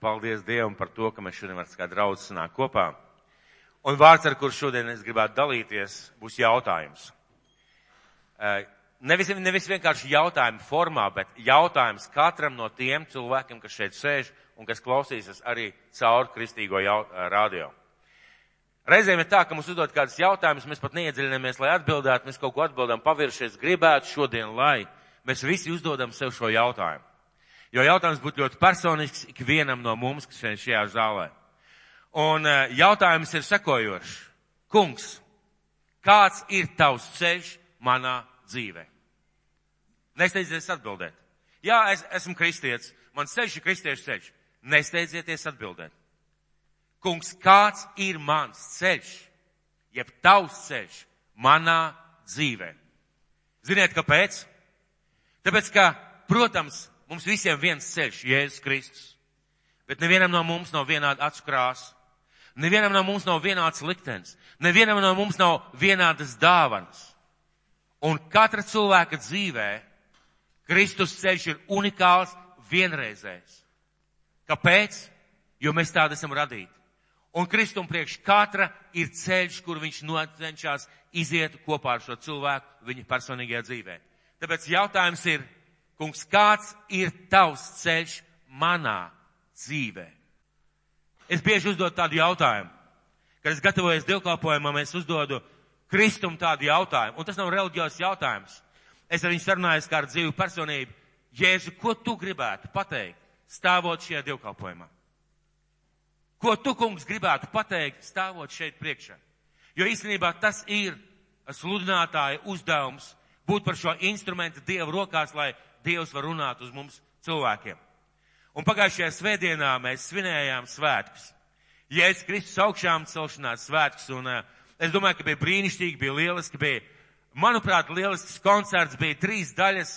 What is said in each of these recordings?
paldies Dievam par to, ka mēs šodien varam kā draudz sanākt kopā. Un vārds, ar kur šodien es gribētu dalīties, būs jautājums. Eh, Nevis, nevis vienkārši jautājumu formā, bet jautājums katram no tiem cilvēkiem, kas šeit sēž un kas klausīsies arī caur kristīgo jau, eh, radio. Reizēm ir tā, ka mums uzdod kādus jautājumus, mēs pat neiedziļināmies, lai atbildētu, mēs kaut ko atbildam paviršies, gribētu šodien, lai mēs visi uzdodam sev šo jautājumu. Jo jautājums būtu ļoti personisks ikvienam no mums, kas šeit šajā zālē. Un eh, jautājums ir sekojošs. Kungs, kāds ir tavs ceļš manā dzīvē? Nesteidzieties atbildēt. Jā, es esmu kristietis, man ceļš ir kristiešu ceļš. Nesteidzieties atbildēt. Kungs, kāds ir mans ceļš, jeb tavs ceļš manā dzīvē? Ziniet, kāpēc? Tāpēc, ka, protams, mums visiem viens ceļš, Jēzus Kristus. Bet nevienam no mums nav vienāda acu krāsa. Nevienam no mums nav vienāds liktenis. Nevienam no mums nav vienādas dāvanas. Un katra cilvēka dzīvē Kristus ceļš ir unikāls, vienreizējs. Kāpēc? Jo mēs tādi esam radīti. Un Kristum priekš katra ir ceļš, kur viņš cenšas iziet kopā ar šo cilvēku viņa personīgajā dzīvē. Tāpēc jautājums ir, kungs, kāds ir tavs ceļš manā dzīvē? Es bieži uzdodu tādu jautājumu. Kad es gatavojos dievkalpojumam, es uzdodu Kristum tādu jautājumu. Un tas nav reliģijos jautājums. Es ar viņu sarunājos kā ar dzīvu personību. Jēzu, ko tu gribētu pateikt, stāvot šajā dievkalpojumā? Ko tu, kungs, gribētu pateikt, stāvot šeit priekšā? Jo īstenībā tas ir sludinātāja uzdevums būt par šo instrumentu Dievu rokās, lai Dievs var runāt uz mums cilvēkiem. Un pagājušajā svētdienā mēs svinējām svētkus. Jēzus Kristus augšām celšanās svētkus, un uh, es domāju, ka bija brīnišķīgi, bija lieliski, bija, manuprāt, lielisks koncerts, bija trīs daļas.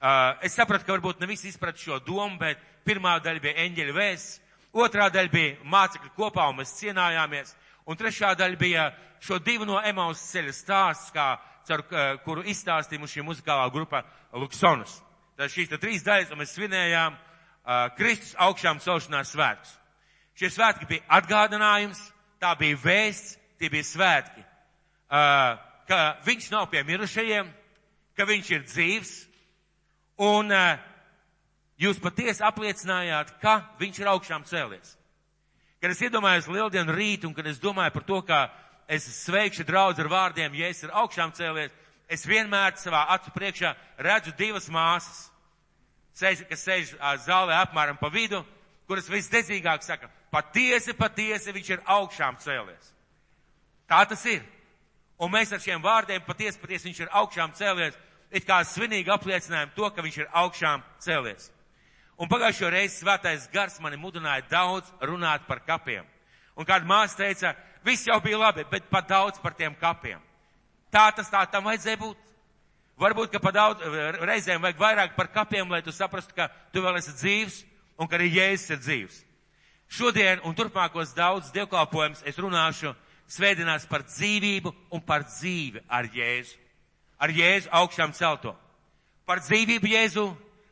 Uh, es sapratu, ka varbūt ne visi izprat šo domu, bet pirmā daļa bija eņģeļa vēsts, otrā daļa bija mācekļi kopā un mēs cienājāmies, un trešā daļa bija šo divu no Emaus ceļa stāsts, kā, caur uh, kuru izstāstīja mums šī muzikālā grupa Luksonus. Tad šīs te trīs daļas, un mēs svinējām uh, Kristus augšām celšanās svētkus. Šie svētki bija atgādinājums, tā bija vēsts, tie bija svētki, uh, ka viņš nav pie mirušajiem, ka viņš ir dzīvs, un uh, jūs patiesi apliecinājāt, ka viņš ir augšām cēlies. Kad es iedomājos lieldienu rītu, un kad es domāju par to, ka es sveikšu draudz ar vārdiem, ja es ir augšām cēlies, es vienmēr savā acu priekšā redzu divas māsas sēž, kas sēž zālē apmēram pa vidu, kuras visdedzīgāk saka, patiesi, patiesi viņš ir augšām cēlies. Tā tas ir. Un mēs ar šiem vārdiem patiesi, patiesi viņš ir augšām cēlies, it kā svinīgi apliecinājām to, ka viņš ir augšām cēlies. Un pagājušo reizi svētais gars mani mudināja daudz runāt par kapiem. Un kāda māsa teica, viss jau bija labi, bet pat daudz par tiem kapiem. Tā tas tā tam vajadzēja būt. Varbūt, ka pa daudz reizēm vajag vairāk par kapiem, lai tu saprastu, ka tu vēl esi dzīvs un ka arī Jēzus ir dzīvs. Šodien un turpmākos daudz dievkalpojums es runāšu svētdienās par dzīvību un par dzīvi ar Jēzu. Ar Jēzu augšām celto. Par dzīvību Jēzu,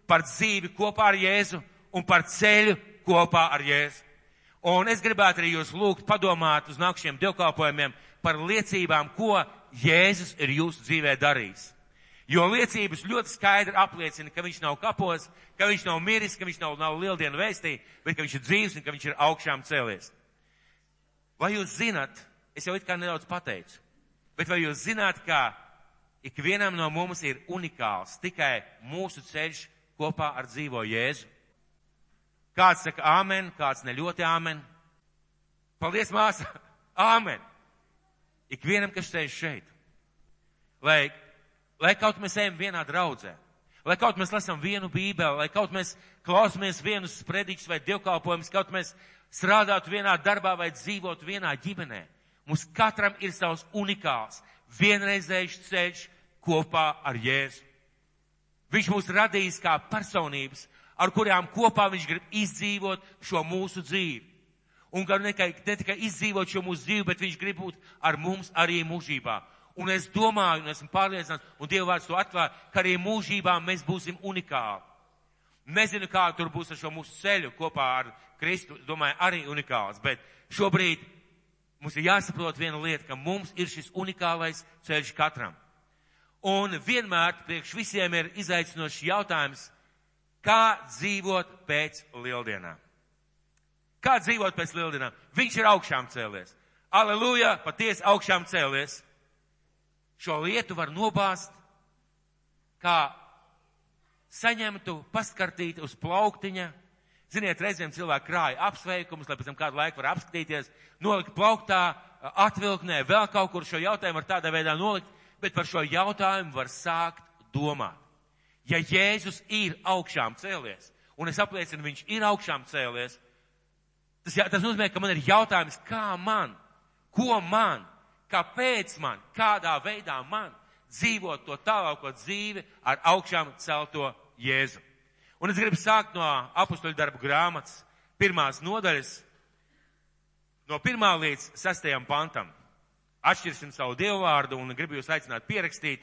par dzīvi kopā ar Jēzu un par ceļu kopā ar Jēzu. Un es gribētu arī jūs lūgt padomāt uz nākšiem dievkalpojumiem par liecībām, ko Jēzus ir jūsu dzīvē darījis. Jo liecības ļoti skaidri apliecina, ka viņš nav kapos, ka viņš nav miris, ka viņš nav, nav lieldienu vēstī, bet ka viņš ir dzīves un ka viņš ir augšām cēlies. Vai jūs zinat, es jau it kā nedaudz pateicu, bet vai jūs zināt, ka ikvienam no mums ir unikāls tikai mūsu ceļš kopā ar dzīvo Jēzu? Kāds saka āmen, kāds ne ļoti āmen. Paldies, māsa! Āmen! Ikvienam, kas sēž šeit. Lai lai kaut mēs ejam vienā draudzē, lai kaut mēs lasām vienu bībeli, lai kaut mēs klausamies vienus sprediķus vai dievkalpojumus, kaut mēs strādātu vienā darbā vai dzīvotu vienā ģimenē. Mums katram ir savs unikāls, vienreizējs ceļš kopā ar Jēzu. Viņš mūs radījis kā personības, ar kurām kopā viņš grib izdzīvot šo mūsu dzīvi. Un gan ne tikai izdzīvot šo mūsu dzīvi, bet viņš grib būt ar mums arī mūžībā. Un es domāju, un esmu pārliecināts, un Dieva vārds to atklāja, ka arī mūžībā mēs būsim unikāli. Nezinu, kā tur būs ar šo mūsu ceļu kopā ar Kristu, domāju, arī unikāls, bet šobrīd mums ir jāsaprot viena lieta, ka mums ir šis unikālais ceļš katram. Un vienmēr priekš visiem ir izaicinošs jautājums, kā dzīvot pēc lieldienām. Kā dzīvot pēc lieldienām? Viņš ir augšām cēlies. Aleluja, patiesi augšām cēlies. Šo lietu var nobāzt, kā saņemtu, paskartīt uz plauktiņa. Ziniet, reizēm cilvēki krāja apsveikumus, lai pēc tam kādu laiku var apskatīties, nolikt plauktā, atvilknē, vēl kaut kur šo jautājumu var tādā veidā nolikt, bet par šo jautājumu var sākt domāt. Ja Jēzus ir augšām cēlies, un es apliecinu, viņš ir augšām cēlies, tas, tas nozīmē, ka man ir jautājums, kā man, ko man, kāpēc man, kādā veidā man dzīvot to tālāko dzīvi ar augšām celto Jēzu. Un es gribu sākt no apustuļu darbu grāmatas pirmās nodaļas, no pirmā līdz sastajam pantam. Atšķirsim savu dievu vārdu un gribu jūs aicināt pierakstīt.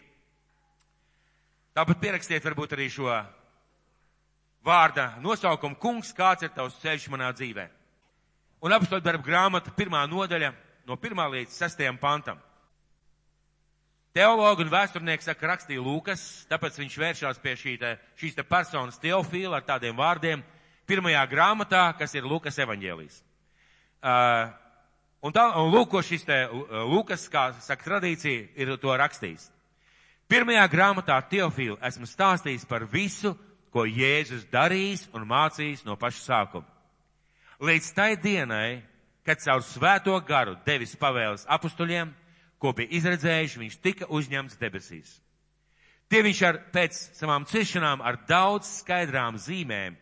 Tāpat pierakstiet varbūt arī šo vārda nosaukumu kungs, kāds ir tavs ceļš manā dzīvē. Un apustuļu darbu grāmata pirmā nodaļa no pirmā līdz sastajam pantam. Teologi un vēsturnieki saka, rakstīja Lūkas, tāpēc viņš vēršās pie šī te, šīs te personas teofīla ar tādiem vārdiem pirmajā grāmatā, kas ir Lūkas evaņģēlijas. Uh, un, tā, un lūk, ko šis te Lūkas, kā saka tradīcija, ir to rakstījis. Pirmajā grāmatā teofīla esmu stāstījis par visu, ko Jēzus darījis un mācījis no paša sākuma. Līdz tai dienai, kad caur svēto garu devis pavēles apustuļiem, ko bija izredzējuši, viņš tika uzņemts debesīs. Tie viņš ar, pēc savām ciešanām ar daudz skaidrām zīmēm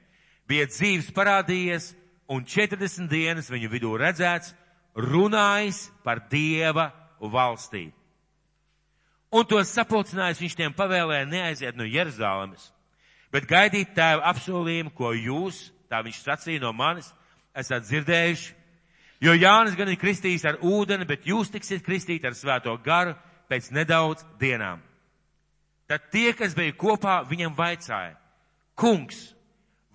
bija dzīves parādījies un 40 dienas viņu vidū redzēts, runājis par Dieva valstību. Un to sapulcinājis viņš tiem pavēlēja neaiziet no Jeruzālemes, bet gaidīt tēva apsolījumu, ko jūs, tā viņš sacīja no manis, esat dzirdējuši Jo Jānis gan ir kristījis ar ūdeni, bet jūs tiksiet kristīti ar svēto garu pēc nedaudz dienām. Tad tie, kas bija kopā, viņam vaicāja, kungs,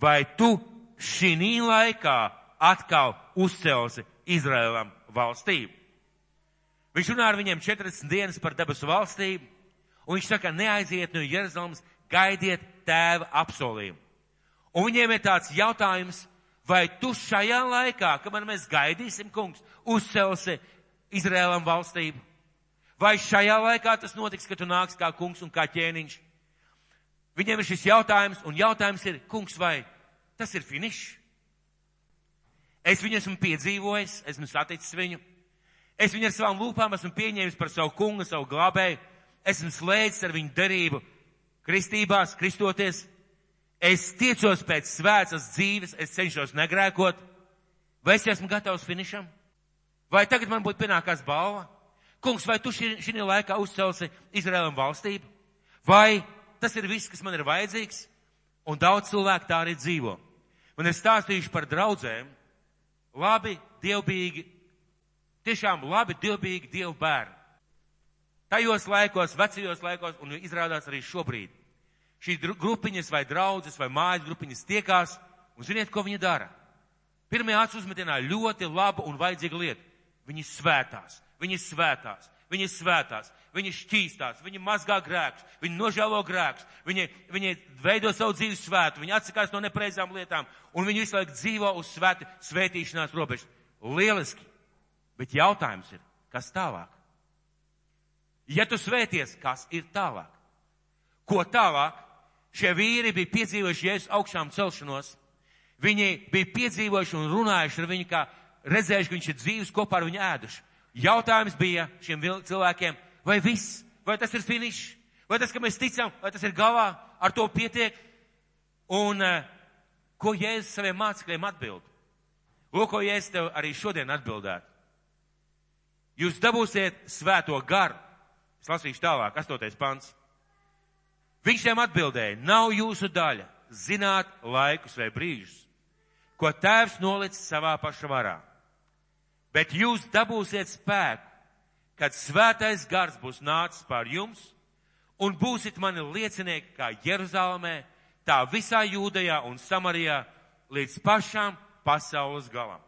vai tu šī laikā atkal uzcelsi Izraēlam valstību? Viņš runā ar viņiem 40 dienas par debesu valstību, un viņš saka, neaiziet no Jeruzalemes, gaidiet tēva apsolījumu. Un viņiem ir tāds jautājums, Vai tu šajā laikā, kamēr mēs gaidīsim, kungs, uzcelsi Izrēlam valstību? Vai šajā laikā tas notiks, ka tu nāks kā kungs un kā ķēniņš? Viņiem ir šis jautājums, un jautājums ir, kungs, vai tas ir finišs? Es viņu esmu piedzīvojis, esmu saticis viņu. Es viņu ar savām lūpām esmu pieņēmis par savu kungu, savu glābēju. Esmu slēdzis ar viņu derību kristībās, kristoties. Es tiecos pēc svētas dzīves, es cenšos negrēkot. Vai es esmu gatavs finišam? Vai tagad man būtu pienākās balva? Kungs, vai tu šī, šī laikā uzcelsi Izraēlam valstību? Vai tas ir viss, kas man ir vajadzīgs? Un daudz cilvēku tā arī dzīvo. Man ir stāstījuši par draudzēm, labi, dievbīgi, tiešām labi, dievbīgi dievu bērni. Tajos laikos, vecajos laikos, un izrādās arī šobrīd šīs grupiņas vai draudzes vai mājas grupiņas tiekās, un ziniet, ko viņi dara? Pirmajā acu uzmetienā ļoti laba un vajadzīga lieta. Viņi svētās, viņi svētās, viņi svētās, viņi šķīstās, viņi mazgā grēkus, viņi nožēlo grēkus, viņi, viņi veido savu dzīvi svētu, viņi atsakās no nepreizām lietām, un viņi visu laiku dzīvo uz svētu, svētīšanās robežas. Lieliski! Bet jautājums ir, kas tālāk? Ja tu svēties, kas ir tālāk? Ko tālāk? Šie vīri bija piedzīvojuši Jēzus augšām celšanos. Viņi bija piedzīvojuši un runājuši ar viņu, kā redzējuši, ka viņš ir dzīves kopā ar viņu ēduši. Jautājums bija šiem cilvēkiem, vai viss, vai tas ir finišs, vai tas, ka mēs ticam, vai tas ir galā, ar to pietiek. Un uh, ko Jēzus saviem mācekļiem atbild? Lūk, ko Jēzus tev arī šodien atbildētu. Jūs dabūsiet svēto garu. Es lasīšu tālāk, astotais pants. Viņš tiem atbildēja, nav jūsu daļa zināt laikus vai brīžus, ko tēvs nolicis savā paša varā. Bet jūs dabūsiet spēku, kad svētais gars būs nācis pār jums un būsit mani liecinieki kā Jeruzalemē, tā visā Jūdejā un Samarijā līdz pašām pasaules galam.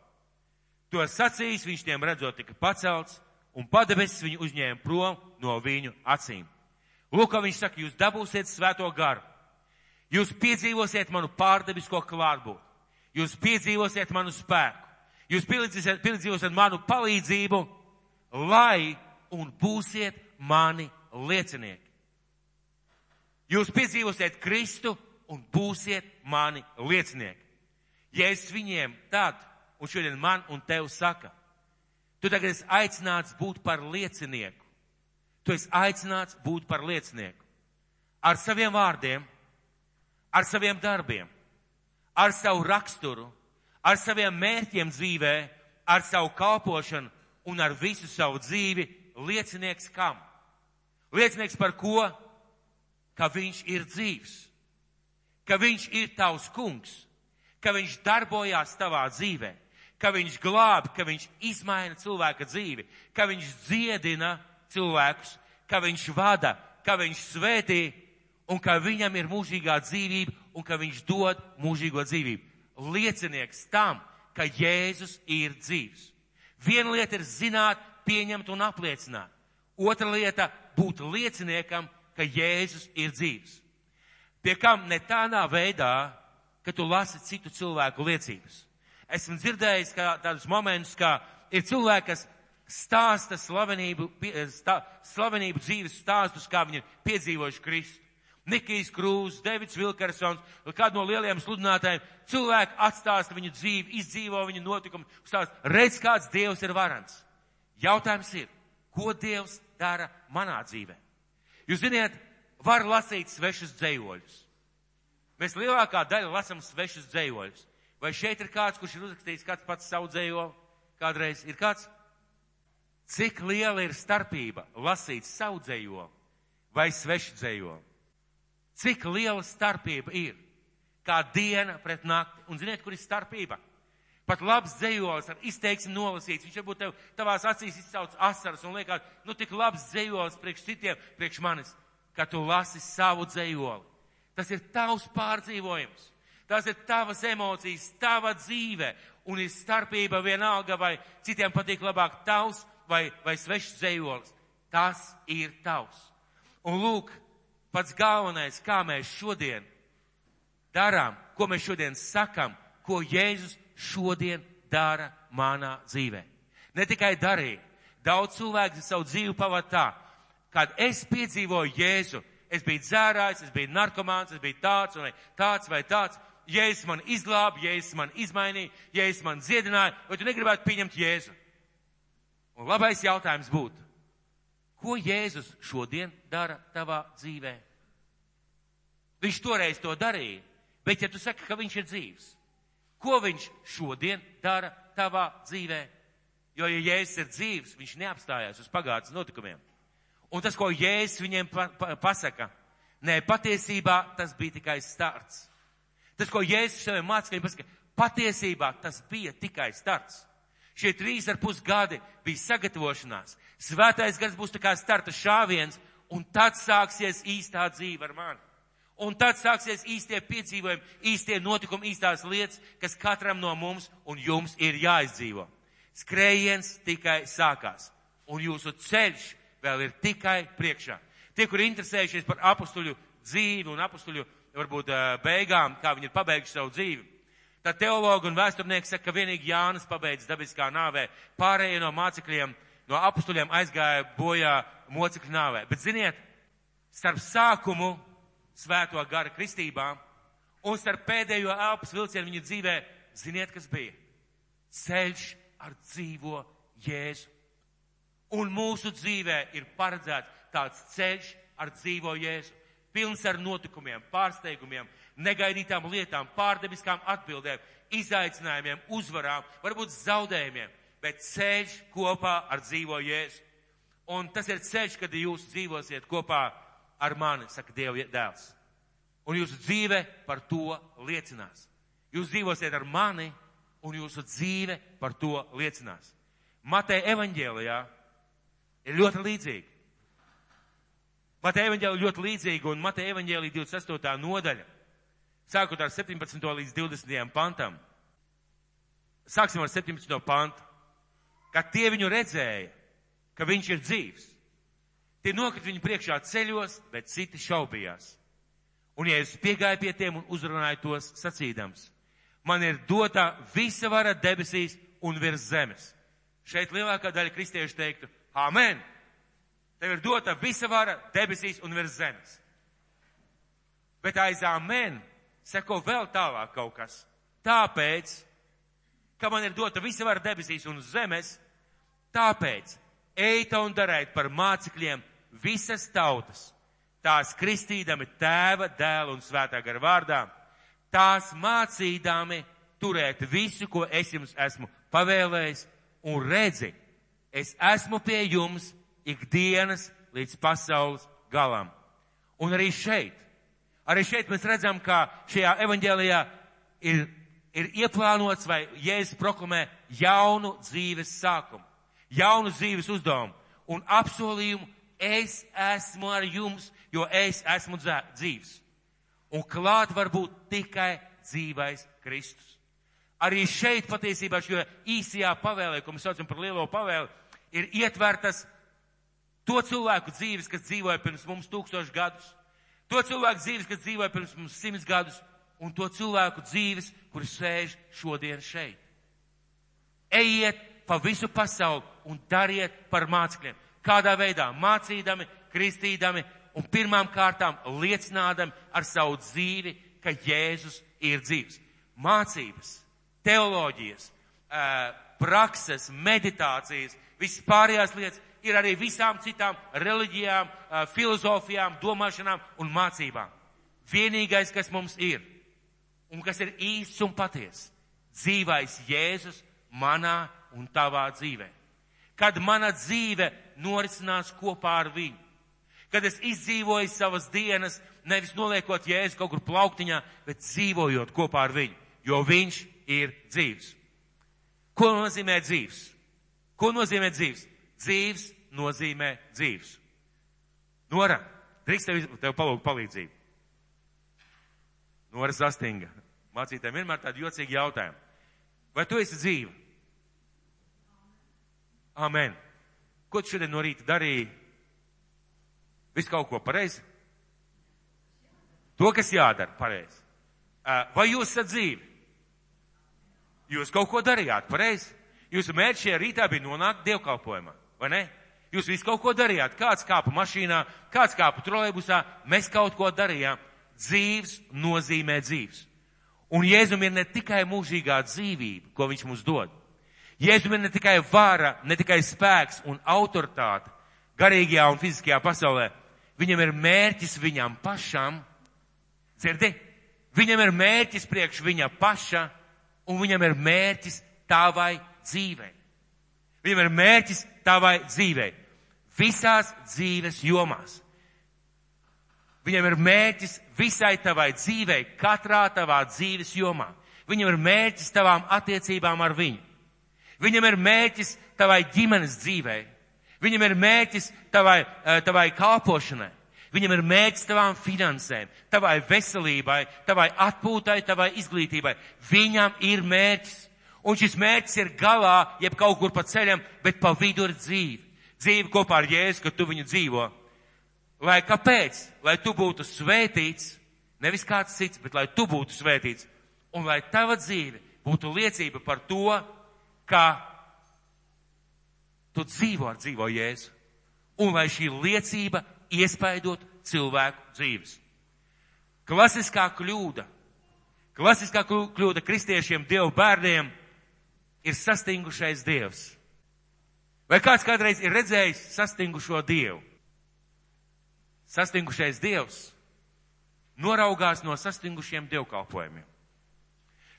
To sacījis viņš tiem redzot tika pacelts, un padebesis viņu uzņēma prom no viņu acīm. Lūk, kā viņš saka, jūs dabūsiet svēto garu. Jūs piedzīvosiet manu pārdebisko klātbūtni. Jūs piedzīvosiet manu spēku. Jūs piedzīvosiet manu palīdzību, lai un būsiet mani liecinieki. Jūs piedzīvosiet Kristu un būsiet mani liecinieki. Ja es viņiem tad, un šodien man un tev saka, tu tagad esi aicināts būt par liecinieku. Tu esi aicināts būt par liecinieku. Ar saviem vārdiem, ar saviem darbiem, ar savu raksturu, ar saviem mērķiem dzīvē, ar savu kalpošanu un ar visu savu dzīvi liecinieks kam? Liecinieks par ko? Ka viņš ir dzīvs, ka viņš ir tavs kungs, ka viņš darbojās tavā dzīvē, ka viņš glāb, ka viņš izmaina cilvēka dzīvi, ka viņš dziedina cilvēkus, ka viņš vada, ka viņš svētī un ka viņam ir mūžīgā dzīvība un ka viņš dod mūžīgo dzīvību. Liecinieks tam, ka Jēzus ir dzīvs. Viena lieta ir zināt, pieņemt un apliecināt. Otra lieta - būt lieciniekam, ka Jēzus ir dzīvs. Pie kam ne tādā veidā, ka tu lasi citu cilvēku liecības. Esmu dzirdējis kā tādus momentus, kā ir cilvēki, kas stāsta slavenību, stā, slavenību dzīves stāstus, kā viņi ir piedzīvojuši Kristu. Nikijs Krūzs, Devits Vilkersons, kādu no lielajiem sludinātājiem. Cilvēki atstāsta viņu dzīvi, izdzīvo viņu notikumu, stāsta, redz, kāds Dievs ir varants. Jautājums ir, ko Dievs dara manā dzīvē? Jūs ziniet, var lasīt svešus dzējoļus. Mēs lielākā daļa lasam svešus dzējoļus. Vai šeit ir kāds, kurš ir uzrakstījis kāds pats savu dzējoli? Kādreiz ir kāds? Cik liela ir starpība lasīt savu dzējoli vai svešu dzējoli? Cik liela starpība ir? Kā diena pret nakti. Un ziniet, kur ir starpība? Pat labs dzējols ar izteiksmi nolasīts. Viņš varbūt tev tavās acīs izsauc asaras un liekas, nu tik labs dzējols priekš citiem, priekš manis, ka tu lasi savu dzējoli. Tas ir tavs pārdzīvojums. Tas ir tavas emocijas, tava dzīve. Un ir starpība vienalga, vai citiem patīk labāk tavs vai, vai svešs dzējolis. Tas ir tavs. Un lūk, pats galvenais, kā mēs šodien darām, ko mēs šodien sakam, ko Jēzus šodien dara manā dzīvē. Ne tikai darīja. Daudz cilvēku savu dzīvi pavada tā, kad es piedzīvoju Jēzu, es biju dzērājs, es biju narkomāns, es biju tāds vai tāds vai tāds. Jēzus man izglāba, Jēzus man izmainīja, Jēzus man dziedināja, vai tu negribētu pieņemt Jēzu? Un labais jautājums būtu, Ko Jēzus šodien dara tavā dzīvē? Viņš toreiz to darīja, bet ja tu saki, ka viņš ir dzīvs, ko viņš šodien dara tavā dzīvē? Jo, ja Jēzus ir dzīvs, viņš neapstājās uz pagātnes notikumiem. Un tas, ko Jēzus viņiem pa, pa, pasaka, nē, patiesībā tas bija tikai starts. Tas, ko Jēzus saviem mācekļiem pasaka, patiesībā tas bija tikai starts. Šie trīs ar pus gadi bija sagatavošanās. Svētais gars būs tā kā starta šāviens, un tad sāksies īstā dzīve ar mani. Un tad sāksies īstie piedzīvojumi, īstie notikumi, īstās lietas, kas katram no mums un jums ir jāizdzīvo. Skrējiens tikai sākās, un jūsu ceļš vēl ir tikai priekšā. Tie, kuri interesējušies par apstuļu dzīvi un apstuļu varbūt beigām, kā viņi ir pabeiguši savu dzīvi, Tad teologi un vēsturnieki saka, ka vienīgi Jānis pabeidz dabiskā nāvē. Pārējie no mācekļiem, no apstuļiem aizgāja bojā mocekļu nāvē. Bet ziniet, starp sākumu svēto gara kristībā un starp pēdējo elpas vilcienu viņa dzīvē, ziniet, kas bija? Ceļš ar dzīvo Jēzu. Un mūsu dzīvē ir paredzēts tāds ceļš ar dzīvo Jēzu. Pilns ar notikumiem, pārsteigumiem, negaidītām lietām, pārdebiskām atbildēm, izaicinājumiem, uzvarām, varbūt zaudējumiem, bet ceļš kopā ar dzīvo Jēzu. Un tas ir ceļš, kad jūs dzīvosiet kopā ar mani, saka Dieva dēls. Un jūsu dzīve par to liecinās. Jūs dzīvosiet ar mani, un jūsu dzīve par to liecinās. Mateja evaņģēlijā ir ļoti līdzīga. Mateja evaņģēlija ļoti līdzīga, un Mateja evaņģēlija 28. nodaļa sākot ar 17. līdz 20. pantam. Sāksim ar 17. pantu. Kad tie viņu redzēja, ka viņš ir dzīvs, tie nokrita viņu priekšā ceļos, bet citi šaubījās. Un Jēzus piegāja pie tiem un uzrunāja tos sacīdams. Man ir dota visa vara debesīs un virs zemes. Šeit lielākā daļa kristiešu teiktu, Āmen! Tev ir dota visa vara debesīs un virs zemes. Bet aiz Āmen seko vēl tālāk kaut kas. Tāpēc, ka man ir dota visa vara debesīs un uz zemes, tāpēc eita un darēt par mācekļiem visas tautas tās kristīdami tēva, dēla un svētā gara vārdā, tās mācīdami turēt visu, ko es jums esmu pavēlējis, un redzi, es esmu pie jums ikdienas līdz pasaules galam. Un arī šeit, arī šeit mēs redzam, ka šajā evaņģēlijā ir, ir ieplānots vai Jēzus proklamē jaunu dzīves sākumu, jaunu dzīves uzdevumu un apsolījumu es esmu ar jums jo es esmu dzīvs. Un klāt var būt tikai dzīvais Kristus. Arī šeit patiesībā šo īsajā pavēlē, ko mēs saucam par lielo pavēli, ir ietvertas to cilvēku dzīves, kas dzīvoja pirms mums tūkstoši gadus, to cilvēku dzīves, kas dzīvoja pirms mums simts gadus, un to cilvēku dzīves, kuri sēž šodien šeit. Ejiet pa visu pasauli un dariet par mācekļiem. Kādā veidā? Mācīdami, kristīdami, un pirmām kārtām liecinādam ar savu dzīvi, ka Jēzus ir dzīvs. Mācības, teoloģijas, prakses, meditācijas, visas pārējās lietas ir arī visām citām reliģijām, filozofijām, domāšanām un mācībām. Vienīgais, kas mums ir un kas ir īsts un patiess, dzīvais Jēzus manā un tavā dzīvē. Kad mana dzīve norisinās kopā ar viņu, kad es izdzīvoju savas dienas, nevis noliekot jēzu kaut kur plauktiņā, bet dzīvojot kopā ar viņu, jo viņš ir dzīvs. Ko nozīmē dzīvs? Ko nozīmē dzīvs? Dzīvs nozīmē dzīvs. Nora, drīkst tev, tev palūgt palīdzību. Nora Zastinga. Mācītājiem vienmēr tādi jocīgi jautājumi. Vai tu esi dzīva? Amen. Ko tu šodien no rīta darīji? Visu kaut ko pareizi? To, kas jādara pareizi. Vai jūs esat dzīvi? Jūs kaut ko darījāt pareizi? Jūsu mērķis šajā rītā bija nonākt dievkalpojumā, vai ne? Jūs visu kaut ko darījāt. Kāds kāpa mašīnā, kāds kāpa trolejbusā, mēs kaut ko darījām. Dzīves nozīmē dzīves. Un Jēzum ir ne tikai mūžīgā dzīvība, ko viņš mums dod. Jēzum ir ne tikai vara, ne tikai spēks un autoritāte garīgajā un fiziskajā pasaulē, Viņam ir mērķis viņam pašam. Dzirdi? Viņam ir mērķis priekš viņa paša, un viņam ir mērķis tavai dzīvei. Viņam ir mērķis tavai dzīvei. Visās dzīves jomās. Viņam ir mērķis visai tavai dzīvei, katrā tavā dzīves jomā. Viņam ir mērķis tavām attiecībām ar viņu. Viņam ir mērķis tavai ģimenes dzīvei. Viņam ir mērķis tavai, eh, tavai kalpošanai. Viņam ir mērķis tavām finansēm, tavai veselībai, tavai atpūtai, tavai izglītībai. Viņam ir mērķis. Un šis mērķis ir galā, jeb kaut kur pa ceļam, bet pa vidu ir dzīve. Dzīve kopā ar Jēzu, ka tu viņu dzīvo. Lai kāpēc? Lai tu būtu svētīts, nevis kāds cits, bet lai tu būtu svētīts. Un lai tava dzīve būtu liecība par to, ka tu dzīvo ar dzīvo Jēzu. Un lai šī liecība iespaidot cilvēku dzīves. Klasiskā kļūda, klasiskā kļūda kristiešiem, dievu bērniem ir sastingušais dievs. Vai kāds kādreiz ir redzējis sastingušo dievu? Sastingušais dievs noraugās no sastingušiem dievkalpojumiem.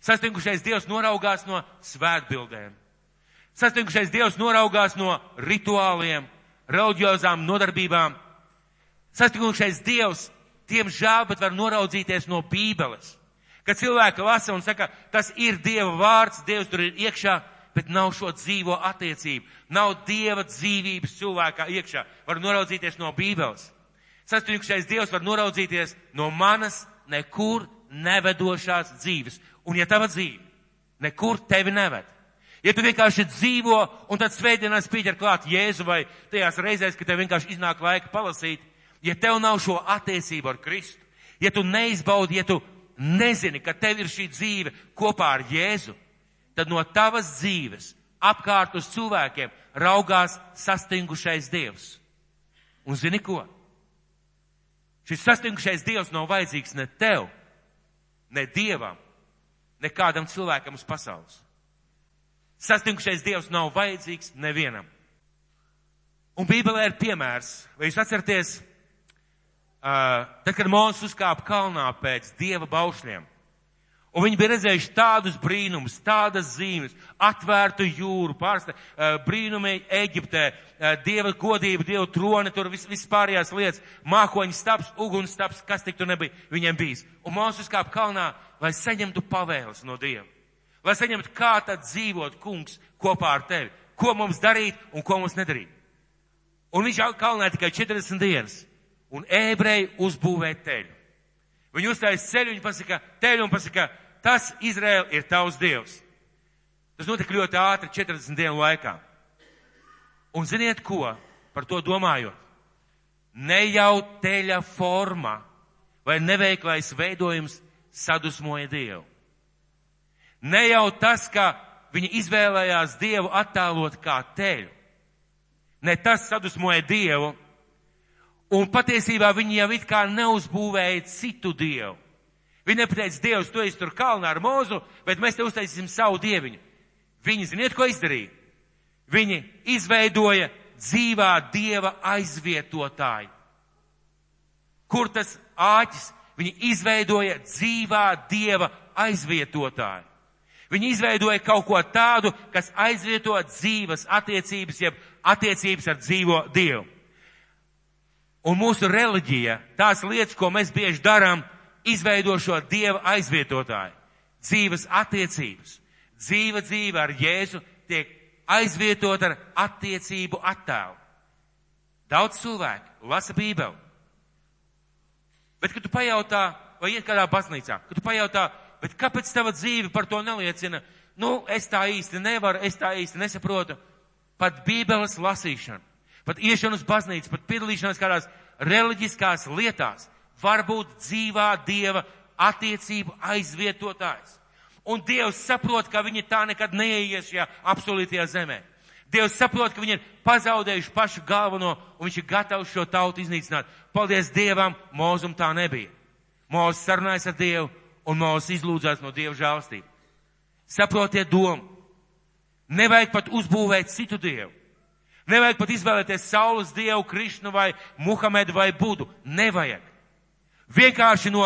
Sastingušais dievs noraugās no svētbildēm. Sastingušais dievs noraugās no rituāliem, reliģiozām nodarbībām. Sastingušais dievs, tiem žēl, bet var noraudzīties no bībeles. Kad cilvēki lasa un saka, tas ir dieva vārds, dievs tur ir iekšā, bet nav šo dzīvo attiecību, nav dieva dzīvības cilvēkā iekšā, var noraudzīties no bībeles. Sastingušais dievs var noraudzīties no manas nekur nevedošās dzīves. Un ja tava dzīve nekur tevi neved, ja tu vienkārši dzīvo un tad svētdienās pieķer klāt Jēzu vai tajās reizēs, ka tev vienkārši iznāk laika palasīt, ja tev nav šo attiecību ar Kristu, ja tu neizbaudi, ja tu nezini, ka tev ir šī dzīve kopā ar Jēzu, tad no tavas dzīves apkārt uz cilvēkiem raugās sastingušais Dievs. Un zini ko? Šis sastingušais Dievs nav vajadzīgs ne tev, ne Dievam, ne kādam cilvēkam uz pasaules. Sastingušais Dievs nav vajadzīgs nevienam. Un Bībelē ir piemērs, vai jūs atceraties, uh, tad, kad Mūzes uzkāpa kalnā pēc Dieva baušļiem, Un viņi bija redzējuši tādus brīnumus, tādas zīmes, atvērtu jūru, pārsta, brīnumi Eģiptē, dieva godība, dieva troni, tur vis, vispārējās lietas, mākoņu staps, uguns staps, kas tik tur nebija viņiem bijis. Un Mozus kāp kalnā, lai saņemtu pavēles no dieva. Lai saņemtu, kā tad dzīvot kungs kopā ar tevi. Ko mums darīt un ko mums nedarīt. Un viņš kalnā tikai 40 dienas. Un ebreji uzbūvēja teļu. Viņi uzstājas ceļu, viņi pasaka, teļu un pasaka, tas Izraēla ir tavs dievs. Tas notika ļoti ātri, 40 dienu laikā. Un ziniet ko, par to domājot? Ne jau teļa forma vai neveiklais veidojums sadusmoja Dievu. Ne jau tas, ka viņi izvēlējās Dievu attēlot kā teļu. Ne tas sadusmoja Dievu, Un patiesībā viņi jau it kā neuzbūvēja citu dievu. Viņi nepateica, Dievs, tu esi tur kalnā ar mūzu, bet mēs te uztaisīsim savu dieviņu. Viņi ziniet, ko izdarīja? Viņi izveidoja dzīvā dieva aizvietotāju. Kur tas āķis? Viņi izveidoja dzīvā dieva aizvietotāju. Viņi izveidoja kaut ko tādu, kas aizvieto dzīves attiecības, jeb attiecības ar dzīvo dievu. Un mūsu reliģija, tās lietas, ko mēs bieži darām, izveido šo Dieva aizvietotāju. Dzīves attiecības. Dzīva dzīve ar Jēzu tiek aizvietot ar attiecību attēlu. Daudz cilvēku lasa Bībeli. Bet, kad tu pajautā, vai iet kādā baznīcā, kad tu pajautā, bet kāpēc tava dzīve par to neliecina, nu, es tā īsti nevaru, es tā īsti nesaprotu, pat Bībeles lasīšana pat iešana uz baznīcu, pat piedalīšanās kādās reliģiskās lietās var būt dzīvā Dieva attiecību aizvietotājs. Un Dievs saprot, ka viņi tā nekad neies šajā absolūtajā zemē. Dievs saprot, ka viņi ir pazaudējuši pašu galveno un viņš ir gatavs šo tautu iznīcināt. Paldies Dievam, Mūzum tā nebija. Mūzes sarunājas ar Dievu un Mūzes izlūdzās no Dieva žālstību. Saprotiet domu. Nevajag pat uzbūvēt citu Dievu. Nevajag pat izvēlēties saules dievu, Krišnu vai Muhamedu vai Budu. Nevajag. Vienkārši no,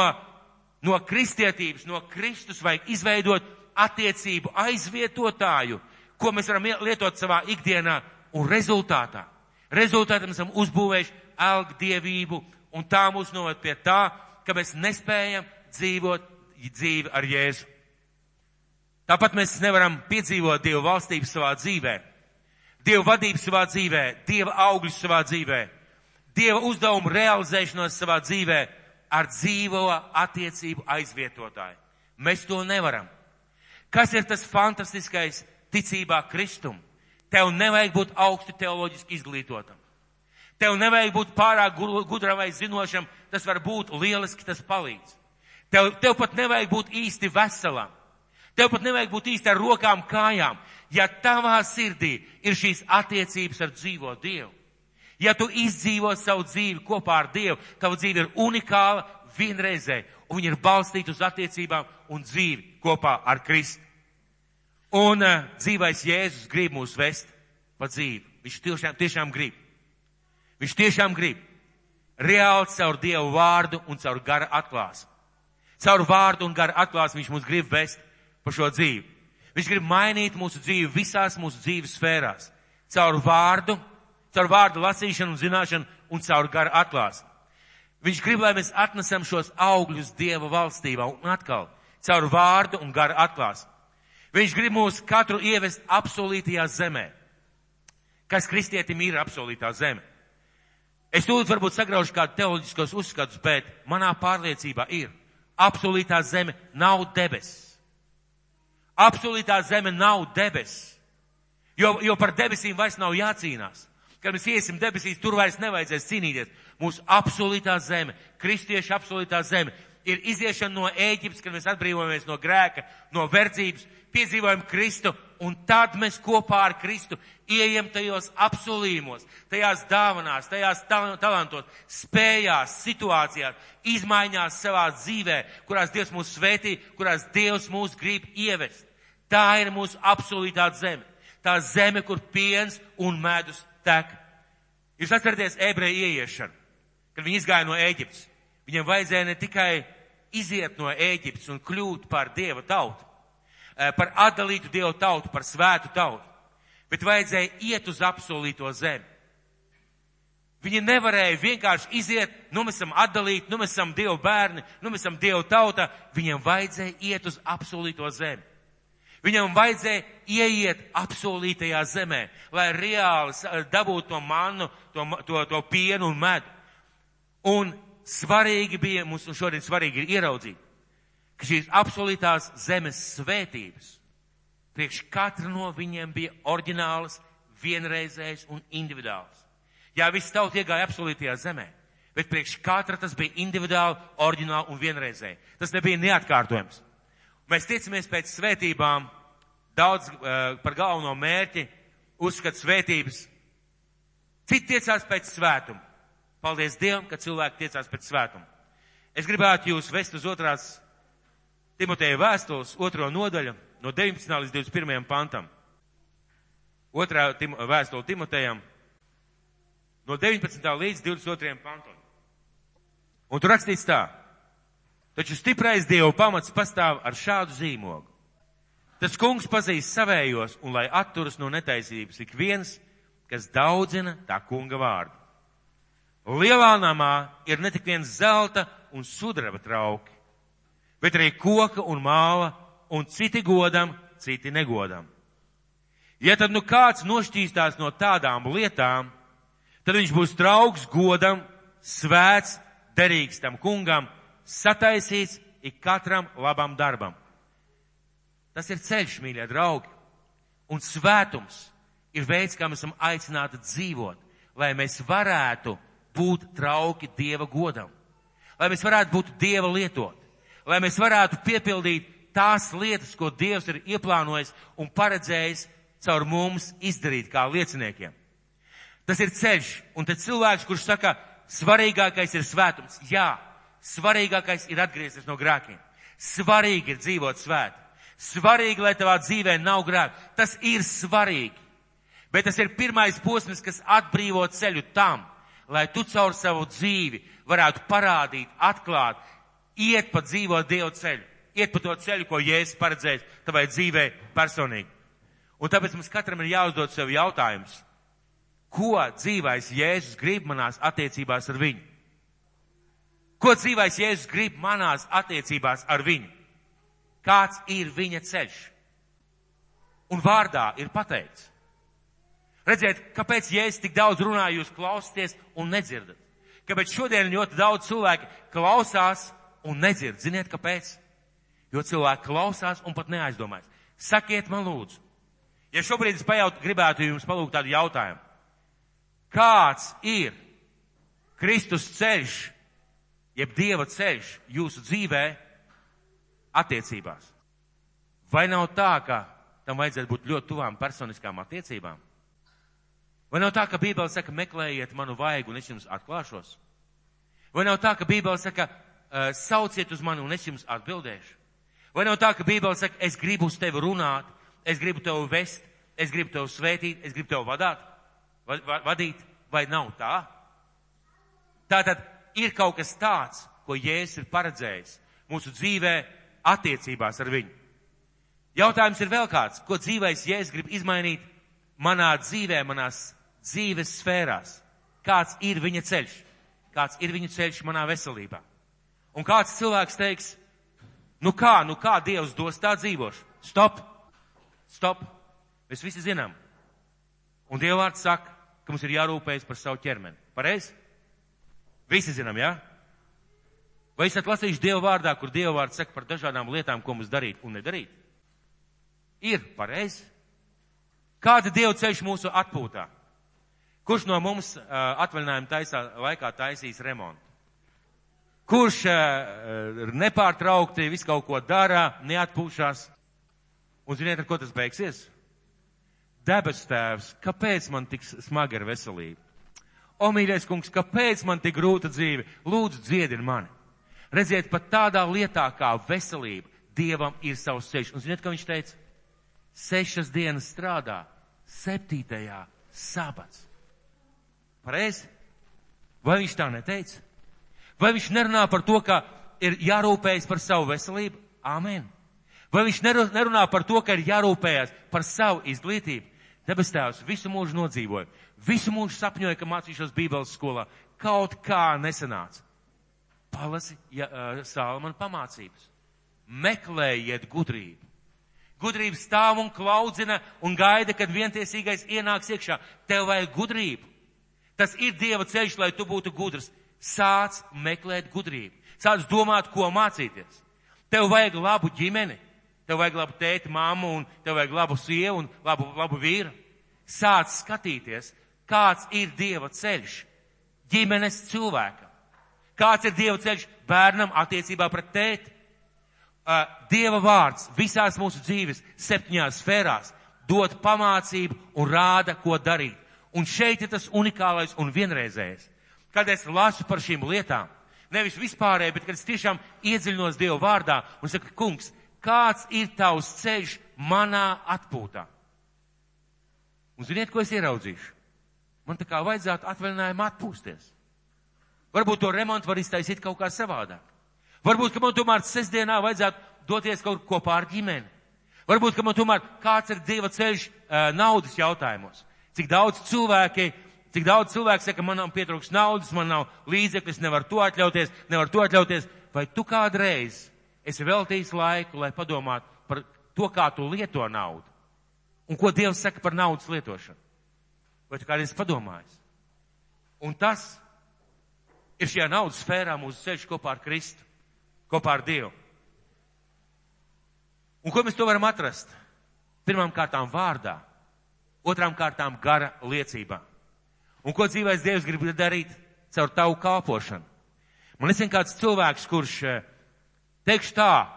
no kristietības, no Kristus vajag izveidot attiecību aizvietotāju, ko mēs varam lietot savā ikdienā un rezultātā. Rezultātā mēs esam uzbūvējuši elgu dievību un tā mūs noved pie tā, ka mēs nespējam dzīvot dzīvi ar Jēzu. Tāpat mēs nevaram piedzīvot Dievu valstību savā dzīvē Dieva vadību savā dzīvē, Dieva augļus savā dzīvē, Dieva uzdevumu realizēšanos savā dzīvē ar dzīvo attiecību aizvietotāju. Mēs to nevaram. Kas ir tas fantastiskais ticībā Kristum? Tev nevajag būt augsti teoloģiski izglītotam. Tev nevajag būt pārāk gudram vai zinošam, tas var būt lieliski, tas palīdz. Tev, tev pat nevajag būt īsti veselam. Tev pat nevajag būt īsti ar rokām, kājām ja tavā sirdī ir šīs attiecības ar dzīvo Dievu, ja tu izdzīvo savu dzīvi kopā ar Dievu, tava dzīve ir unikāla, vienreizēja, un viņa ir balstīta uz attiecībām un dzīvi kopā ar Kristu. Un uh, dzīvais Jēzus grib mūs vest pa dzīvi. Viņš tiešām, tiešām grib. Viņš tiešām grib. Reāli caur Dievu vārdu un caur gara atklāsmu. Caur vārdu un gara atklāsmu viņš mūs grib vest pa šo dzīvi. Viņš grib mainīt mūsu dzīvi visās mūsu dzīves sfērās. Caur vārdu, caur vārdu lasīšanu un zināšanu un caur garu atklāsmu. Viņš grib, lai mēs atnesam šos augļus Dieva valstībā un atkal caur vārdu un garu atklāsmu. Viņš grib mūs katru ievest apsolītajā zemē. Kas kristietim ir apsolītā zeme? Es tūlīt varbūt sagraušu kādu teoloģiskos uzskatus, bet manā pārliecībā ir. Absolūtā zeme nav debesis. Absolūtā zeme nav debesis. Jo, jo par debesīm vairs nav jācīnās. Kad mēs iesim debesīs, tur vairs nevajadzēs cīnīties. Mūsu absolūtā zeme, kristieša absolūtā zeme, ir iziešana no Ēģiptes, kad mēs atbrīvojamies no grēka, no verdzības, piedzīvojam Kristu, un tad mēs kopā ar Kristu ieejam tajos apsolījumos, tajās dāvanās, tajās talantos, spējās, situācijās, izmaiņās savā dzīvē, kurās Dievs mūs svētī, kurās Dievs mūs grib ievest. Tā ir mūsu absolūtā zeme. Tā zeme, kur piens un medus tek. Jūs atceraties ebreju ieiešanu, kad viņi izgāja no Ēģiptes. Viņiem vajadzēja ne tikai iziet no Ēģiptes un kļūt par Dieva tautu, eh, par atdalītu Dievu tautu, par svētu tautu, bet vajadzēja iet uz apsolīto zemi. Viņi nevarēja vienkārši iziet, nu mēs esam atdalīti, nu mēs esam Dievu bērni, nu mēs esam Dievu tauta, viņiem vajadzēja iet uz apsolīto zemi. Viņam vajadzēja ieiet apsolītajā zemē, lai reāli dabūtu to mannu, to, to, to pienu un medu. Un svarīgi bija, mums šodien svarīgi ir ieraudzīt, ka šīs absolūtās zemes svētības priekš katra no viņiem bija oriģinālas, vienreizējas un individuāls. Jā, viss tauta iegāja absolūtajā zemē, bet priekš katra tas bija individuāli, oriģināli un vienreizēji. Tas nebija neatkārtojams. Mēs ticamies pēc svētībām daudz uh, par galveno mērķi, uzskat svētības. Citi tiecās pēc svētuma. Paldies Dievam, ka cilvēki tiecās pēc svētuma. Es gribētu jūs vest uz otrās Timoteja vēstules, otro nodaļu, no 19. līdz 21. pantam. Otrā tim, vēstule Timotejam, no 19. līdz 22. pantam. Un tur rakstīts tā. Taču stiprais Dieva pamats pastāv ar šādu zīmogu. Tas kungs pazīst savējos un lai atturas no netaisības ik viens, kas daudzina tā kunga vārdu. Lielā namā ir ne tik viens zelta un sudraba trauki, bet arī koka un māla, un citi godam, citi negodam. Ja tad nu kāds nošķīstās no tādām lietām, tad viņš būs draugs godam, svēts, derīgs tam kungam, sataisīts ik katram labam darbam. Tas ir ceļš, mīļie draugi, un svētums ir veids, kā mēs esam aicināti dzīvot, lai mēs varētu būt trauki Dieva godam, lai mēs varētu būt Dieva lietot, lai mēs varētu piepildīt tās lietas, ko Dievs ir ieplānojis un paredzējis caur mums izdarīt kā lieciniekiem. Tas ir ceļš, un tad cilvēks, kurš saka, svarīgākais ir svētums. Jā, svarīgākais ir atgriezties no grēkiem. Svarīgi ir dzīvot svēt. Svarīgi, lai tavā dzīvē nav grēku. Tas ir svarīgi. Bet tas ir pirmais posms, kas atbrīvo ceļu tam, lai tu caur savu dzīvi varētu parādīt, atklāt, iet pa dzīvo Dievu ceļu, iet pa to ceļu, ko Jēzus paredzējis tavai dzīvē personīgi. Un tāpēc mums katram ir jāuzdod sev jautājums, ko dzīvais Jēzus grib manās attiecībās ar viņu? Ko dzīvais Jēzus grib manās attiecībās ar viņu? Kāds ir viņa ceļš? Un vārdā ir pateikts. Redziet, kāpēc Jēzus tik daudz runā, jūs klausāties un nedzirdat? Kāpēc šodien ļoti daudz cilvēki klausās un nedzird? Ziniet, kāpēc? Jo cilvēki klausās un pat neaizdomājas. Sakiet man lūdzu, ja šobrīd es pajaut, gribētu jums palūgt tādu jautājumu. Kāds ir Kristus ceļš, jeb Dieva ceļš jūsu dzīvē attiecībās? Vai nav tā, ka tam vajadzētu būt ļoti tuvām personiskām attiecībām? Vai nav tā, ka Bībele saka, meklējiet manu vaigu un es jums atklāšos? Vai nav tā, ka Bībele saka, uh, sauciet uz mani un es jums atbildēšu? Vai nav tā, ka Bībele saka, es gribu uz tevi runāt, es gribu tevi vest, es gribu tevi svētīt, es gribu tevi vadāt, va, va, vadīt, vai nav tā? Tātad ir kaut kas tāds, ko Jēzus ir paredzējis mūsu dzīvē attiecībās ar viņu. Jautājums ir vēl kāds, ko dzīvais Jēzus grib izmainīt manā dzīvē, manās dzīves sfērās, kāds ir viņa ceļš, kāds ir viņa ceļš manā veselībā. Un kāds cilvēks teiks, nu kā, nu kā Dievs dos tā dzīvošu? Stop! Stop! Mēs visi zinām. Un Dieva vārds saka, ka mums ir jārūpējas par savu ķermeni. Pareizi? Visi zinām, jā? Ja? Vai esat lasījuši Dieva vārdā, kur Dieva vārds saka par dažādām lietām, ko mums darīt un nedarīt? Ir pareizi. Kāda Dieva ceļš mūsu atpūtā? Kurš no mums uh, atvaļinājuma taisā laikā taisīs remontu? Kurš uh, nepārtraukti visu kaut ko dara, neatpūšās? Un ziniet, ar ko tas beigsies? Debes tēvs, kāpēc man tik smagi ar veselību? O, mīļais kungs, kāpēc man tik grūta dzīve? Lūdzu, dziedini mani. Redziet, pat tādā lietā kā veselība, Dievam ir savs ceļš. Un ziniet, ko viņš teica? Sešas dienas strādā, septītajā sabats. Pareizi? Vai viņš tā neteica? Vai viņš nerunā par to, ka ir jārūpējas par savu veselību? Āmen. Vai viņš nerunā par to, ka ir jārūpējas par savu izglītību? Debes tēvs visu mūžu nodzīvoja, visu mūžu sapņoja, ka mācīšos Bībeles skolā. Kaut kā nesanāca. Palasi ja, uh, Sālamana pamācības. Meklējiet gudrību. Gudrība stāv un klaudzina un gaida, kad vientiesīgais ienāks iekšā. Tev vajag gudrību. Tas ir Dieva ceļš, lai tu būtu gudrs. Sāc meklēt gudrību. Sāc domāt, ko mācīties. Tev vajag labu ģimeni. Tev vajag labu tēti, māmu, un tev vajag labu sievu un labu, labu vīru. Sāc skatīties, kāds ir Dieva ceļš ģimenes cilvēkam. Kāds ir Dieva ceļš bērnam attiecībā pret tēti. Uh, Dieva vārds visās mūsu dzīves septiņās sfērās dod pamācību un rāda, ko darīt. Un šeit ir tas unikālais un vienreizējais. Kad es lasu par šīm lietām, nevis vispārēji, bet kad es tiešām iedziļinos Dieva vārdā un saku, kungs, kāds ir tavs ceļš manā atpūtā. Un ziniet, ko es ieraudzīšu? Man tā kā vajadzētu atvaļinājumu atpūsties. Varbūt to remontu var iztaisīt kaut kā savādāk. Varbūt, ka man tomēr sestdienā vajadzētu doties kaut kur kopā ar ģimeni. Varbūt, ka man tomēr kāds ir Dieva ceļš uh, naudas jautājumos. Cik daudz cilvēki, cik daudz cilvēki saka, man nav pietrūks naudas, man nav līdzekļus, nevar to atļauties, nevar to atļauties. Vai tu kādreiz esi veltījis laiku, lai padomātu par to, kā tu lieto naudu. Un ko Dievs saka par naudas lietošanu? Vai tu kādreiz padomājis? Un tas ir šajā naudas sfērā mūsu ceļš kopā ar Kristu, kopā ar Dievu. Un ko mēs to varam atrast? Pirmām kārtām vārdā, otrām kārtām gara liecībā. Un ko dzīvais Dievs grib darīt caur tavu kalpošanu? Man ir kāds cilvēks, kurš uh, teikšu tā,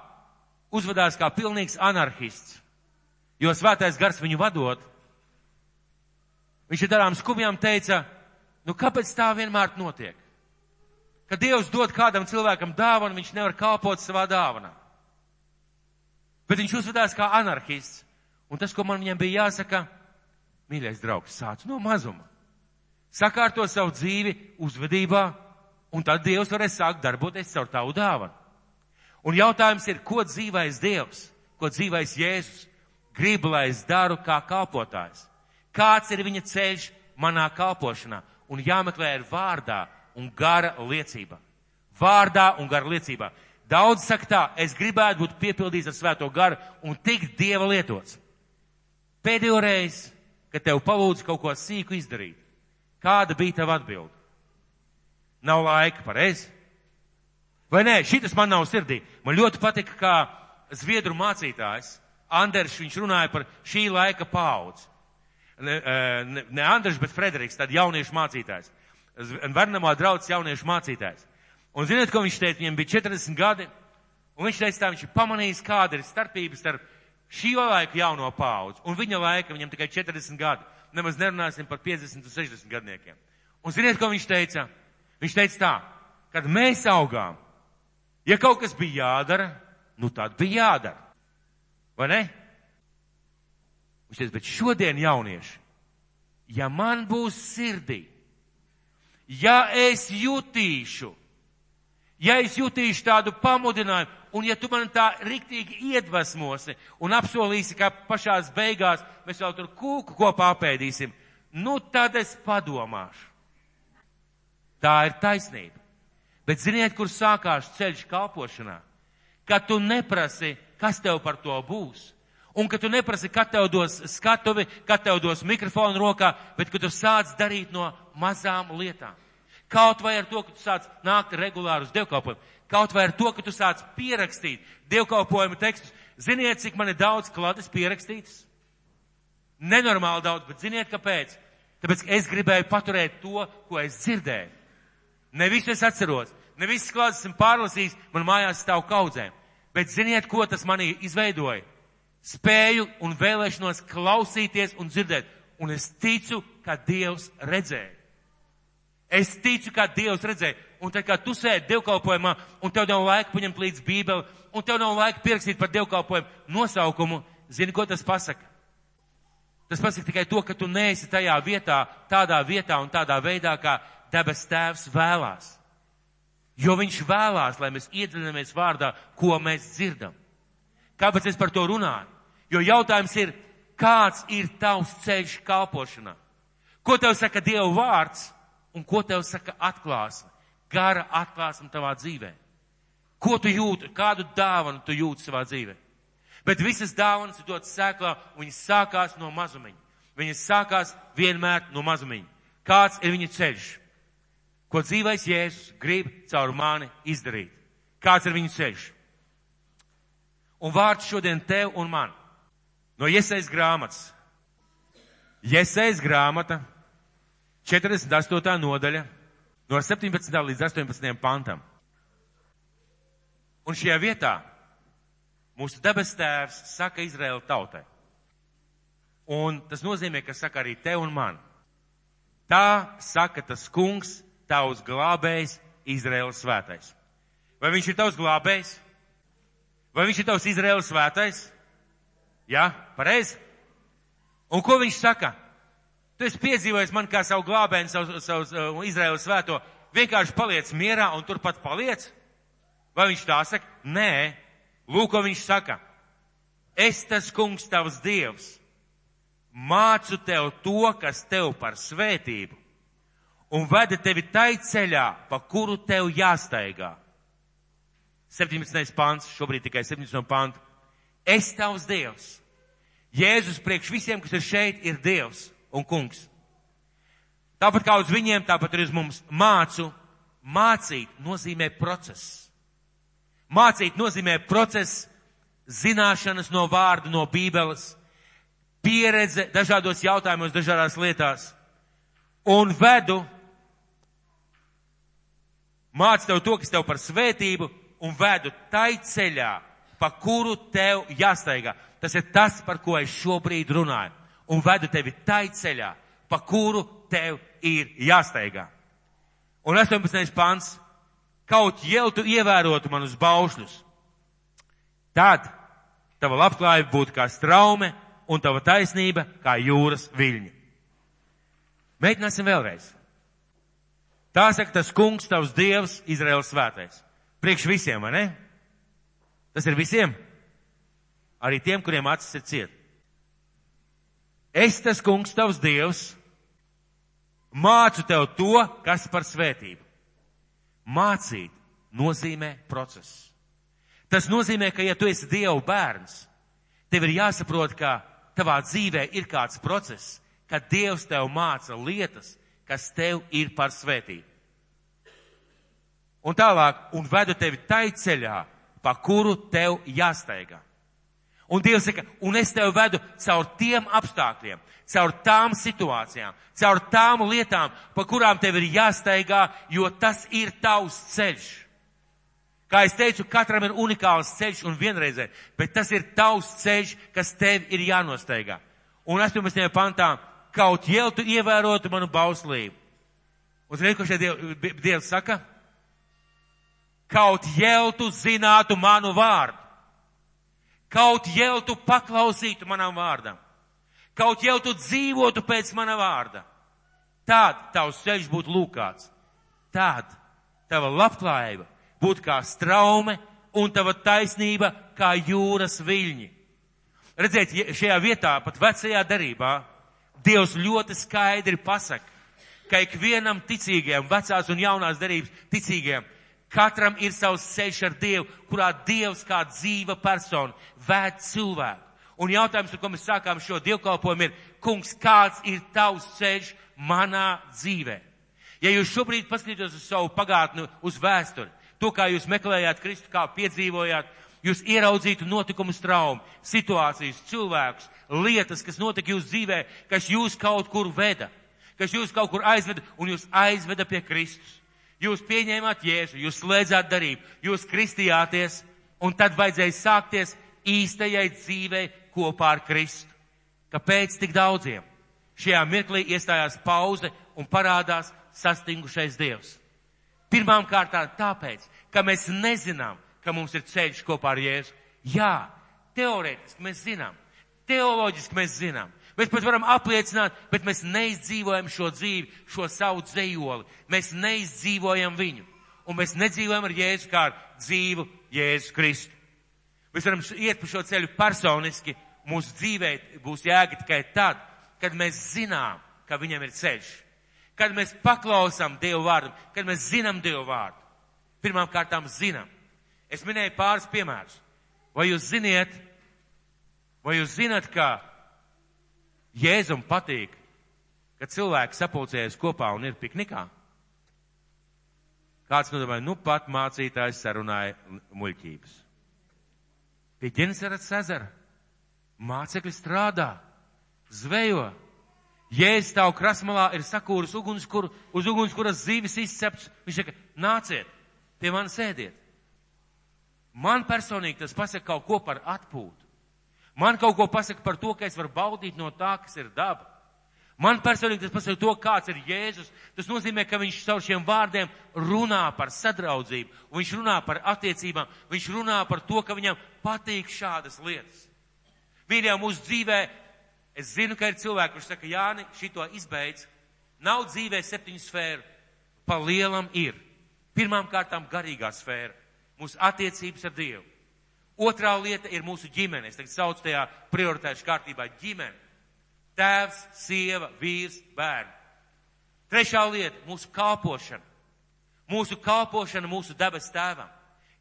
uzvedās kā pilnīgs anarhists, jo svētais gars viņu vadot. Viņš ir darām skubjām teica, nu kāpēc tā vienmēr notiek? Kad Dievs dod kādam cilvēkam dāvanu, viņš nevar kalpot savā dāvanā. Bet viņš uzvedās kā anarhists. Un tas, ko man viņam bija jāsaka, mīļais draugs, sāc no mazuma. Sakārto savu dzīvi uzvedībā, un tad Dievs varēs sākt darboties caur tavu dāvanu. Un jautājums ir, ko dzīvais Dievs, ko dzīvais Jēzus grib, lai es daru kā kalpotājs? Kāds ir viņa ceļš manā kalpošanā? Un jāmeklē ir vārdā un gara liecība. Vārdā un gara liecībā. Daudz saka tā, es gribētu būt piepildīts ar svēto garu un tikt Dieva lietots. Pēdējo reizi, kad tev palūdz kaut ko sīku izdarīt, kāda bija tava atbilde? Nav laika, pareizi? Vai nē, šitas man nav sirdī. Man ļoti patika, kā Zviedru mācītājs Anders, viņš runāja par šī laika paudzi. Ne, ne, ne Anders, bet Frederiks, tad jauniešu mācītājs. Vernamā draudz jauniešu mācītājs. Un ziniet, ko viņš teica? Viņam bija 40 gadi, un viņš teica tā, viņš ir pamanījis, kāda ir starpības starp šī laika jauno paudzi un viņa laika, viņam tikai 40 gadi. Nemaz nerunāsim par 50 un 60 gadniekiem. Un ziniet, ko viņš teica? Viņš teica tā, kad mēs augām, Ja kaut kas bija jādara, nu tad bija jādara. Vai ne? Viņš teica, bet šodien jaunieši, ja man būs sirdī, ja es jutīšu, ja es jutīšu tādu pamudinājumu, un ja tu man tā riktīgi iedvesmosi un apsolīsi, ka pašās beigās mēs vēl tur kūku kopā apēdīsim, nu tad es padomāšu. Tā ir taisnība. Bet ziniet, kur sākās ceļš kalpošanā? Kad tu neprasi, kas tev par to būs. Un ka tu neprasi, kad tev dos skatuvi, kad tev dos mikrofonu rokā, bet ka tu sāc darīt no mazām lietām. Kaut vai ar to, ka tu sāc nākt regulāri uz dievkalpojumu. Kaut vai ar to, ka tu sāc pierakstīt dievkalpojumu tekstus. Ziniet, cik man ir daudz klātes pierakstītas? Nenormāli daudz, bet ziniet, kāpēc? Tāpēc, ka es gribēju paturēt to, ko es dzirdēju. Ne visu es atceros, ne visas klātes esmu pārlasījis, man mājās stāv kaudzēm. Bet ziniet, ko tas manī izveidoja? Spēju un vēlēšanos klausīties un dzirdēt. Un es ticu, ka Dievs redzēja. Es ticu, ka Dievs redzēja. Un tad, kad tu sēdi dievkalpojumā, un tev nav laika paņemt līdz bībeli, un tev nav laika pierakstīt par dievkalpojumu nosaukumu, zini, ko tas pasaka? Tas pasaka tikai to, ka tu neesi tajā vietā, tādā vietā un tādā veidā, kā debes tēvs vēlās. Jo viņš vēlās, lai mēs iedziļinamies vārdā, ko mēs dzirdam. Kāpēc es par to runāju? Jo jautājums ir, kāds ir tavs ceļš kalpošanā? Ko tev saka Dieva vārds un ko tev saka atklāsme? Gara atklāsme tavā dzīvē. Ko tu jūti, kādu dāvanu tu jūti savā dzīvē? Bet visas dāvanas ir dotas sēklā, un viņas sākās no mazumiņa. Viņas sākās vienmēr no mazumiņa. Kāds ir viņa ceļš? Ko dzīvais Jēzus grib caur mani izdarīt? Kāds ir viņa ceļš? Un vārds šodien tev un man. No Iesaijas grāmatas. Iesaijas grāmata, 48. nodaļa, no 17. līdz 18. pantam. Un šajā vietā mūsu debes tēvs saka Izraēla tautai. Un tas nozīmē, ka saka arī te un man. Tā saka tas kungs, tavs glābējs, Izraēlas svētais. Vai viņš ir tavs glābējs? Vai viņš ir tavs Izraēlas svētais? Jā, pareizi. Un ko viņš saka? Tu esi piedzīvojis man kā savu glābēnu, savu, savu, savu Izraēlas svēto. Vienkārši paliec mierā un turpat paliec. Vai viņš tā saka? Nē. Lūk, ko viņš saka. Es tas kungs tavs dievs. Mācu tev to, kas tev par svētību. Un veda tevi tai ceļā, pa kuru tev jāstaigā. 17. pāns, šobrīd tikai 17. pāns. Es tavs dievs. Jēzus priekš visiem, kas ir šeit, ir dievs un kungs. Tāpat kā uz viņiem, tāpat arī uz mums mācu. Mācīt nozīmē process. Mācīt nozīmē process, zināšanas no vārda, no bībeles, pieredze dažādos jautājumos, dažādās lietās. Un vedu, māc tev to, kas tev par svētību, un vedu tai ceļā, pa kuru tev jāstaigā. Tas ir tas, par ko es šobrīd runāju. Un vedu tevi tai ceļā, pa kuru tev ir jāstaigā. Un 18. pants. Kaut jau tu ievērotu manus baušļus, tad tava labklājība būtu kā straume un tava taisnība kā jūras viļņi. Mēģināsim vēlreiz. Tā saka tas kungs, tavs dievs, Izraels svētais. Priekš visiem, vai ne? Tas ir visiem. Arī tiem, kuriem acis ir ciet. Es tas kungs, tavs dievs, mācu tev to, kas par svētību. Mācīt nozīmē procesu. Tas nozīmē, ka ja tu esi Dieva bērns, tev ir jāsaprot, ka tavā dzīvē ir kāds process, kad Dievs tev māca lietas, kas tev ir par svētību. Un tālāk, un vedu tevi tai ceļā, pa kuru tev jāsteigā. Un Dievs saka, un es tev vedu caur tiem apstākļiem, caur tām situācijām, caur tām lietām, pa kurām tev ir jāsteigā, jo tas ir tavs ceļš. Kā es teicu, katram ir unikāls ceļš un vienreizē, bet tas ir tavs ceļš, kas tev ir jānosteigā. Un 18. pantā, kaut jau tu ievērotu manu bauslību. Un ziniet, ko šeit Dievs, Dievs saka? Kaut jau tu zinātu manu vārdu. Kaut jau tu paklausītu manam vārdam. Kaut jau tu dzīvotu pēc mana vārda. Tad tavs ceļš būtu lūkāts. Tad tava labklājība būtu kā straume un tava taisnība kā jūras viļņi. Redziet, šajā vietā, pat vecajā darībā, Dievs ļoti skaidri pasaka, ka ikvienam ticīgajam, vecās un jaunās darības ticīgajam, Katram ir savs ceļš ar Dievu, kurā Dievs kā dzīva persona vēd cilvēku. Un jautājums, ar ko mēs sākām šo dievkalpojumu, ir, kungs, kāds ir tavs ceļš manā dzīvē? Ja jūs šobrīd paskatītos uz savu pagātni, uz vēsturi, to, kā jūs meklējāt Kristu, kā piedzīvojāt, jūs ieraudzītu notikumu traumu, situācijas, cilvēkus, lietas, kas notika jūsu dzīvē, kas jūs kaut kur veda, kas jūs kaut kur aizveda un jūs aizveda pie Kristus. Jūs pieņēmāt Jēzu, jūs slēdzāt darību, jūs kristījāties, un tad vajadzēja sākties īstajai dzīvei kopā ar Kristu. Kāpēc tik daudziem? Šajā mirklī iestājās pauze un parādās sastingušais Dievs. Pirmām kārtām tāpēc, ka mēs nezinām, ka mums ir ceļš kopā ar Jēzu. Jā, teorētiski mēs zinām, teoloģiski mēs zinām. Mēs pat varam apliecināt, bet mēs neizdzīvojam šo dzīvi, šo savu dzējoli. Mēs neizdzīvojam viņu. Un mēs nedzīvojam ar Jēzu kā ar dzīvu Jēzu Kristu. Mēs varam iet pa šo ceļu personiski. Mūsu dzīvē būs jēga tikai tad, kad mēs zinām, ka viņam ir ceļš. Kad mēs paklausām Dievu vārdu, kad mēs zinām Dievu vārdu. Pirmām kārtām zinām. Es minēju pāris piemērus. Vai jūs ziniet, vai jūs zinat, ka Jēzum patīk, ka cilvēki sapulcējas kopā un ir piknikā? Kāds nodomāja, nu pat mācītājs sarunāja muļķības. Pie ģenesarats ezera mācekļi strādā, zvejo. Jēzus stāv krasmalā, ir sakūris ugunskura, uz ugunskuras zīves izcepts. Viņš saka, nāciet, pie manis sēdiet. Man personīgi tas pasaka kaut ko par atpūtu. Man kaut ko pasaka par to, ka es varu baudīt no tā, kas ir daba. Man personīgi tas pasaka to, kāds ir Jēzus. Tas nozīmē, ka viņš caur šiem vārdiem runā par sadraudzību, viņš runā par attiecībām, viņš runā par to, ka viņam patīk šādas lietas. Mīļā mūsu dzīvē, es zinu, ka ir cilvēki, kurš saka, Jāni, šito izbeidz. Nav dzīvē septiņu sfēru. Pa lielam ir. Pirmām kārtām garīgā sfēra. Mūsu attiecības ar Dievu. Otrā lieta ir mūsu ģimene. Es tagad saucu tajā prioritāšu kārtībā ģimene. Tēvs, sieva, vīrs, bērni. Trešā lieta - mūsu kalpošana. Mūsu kalpošana mūsu debes tēvam.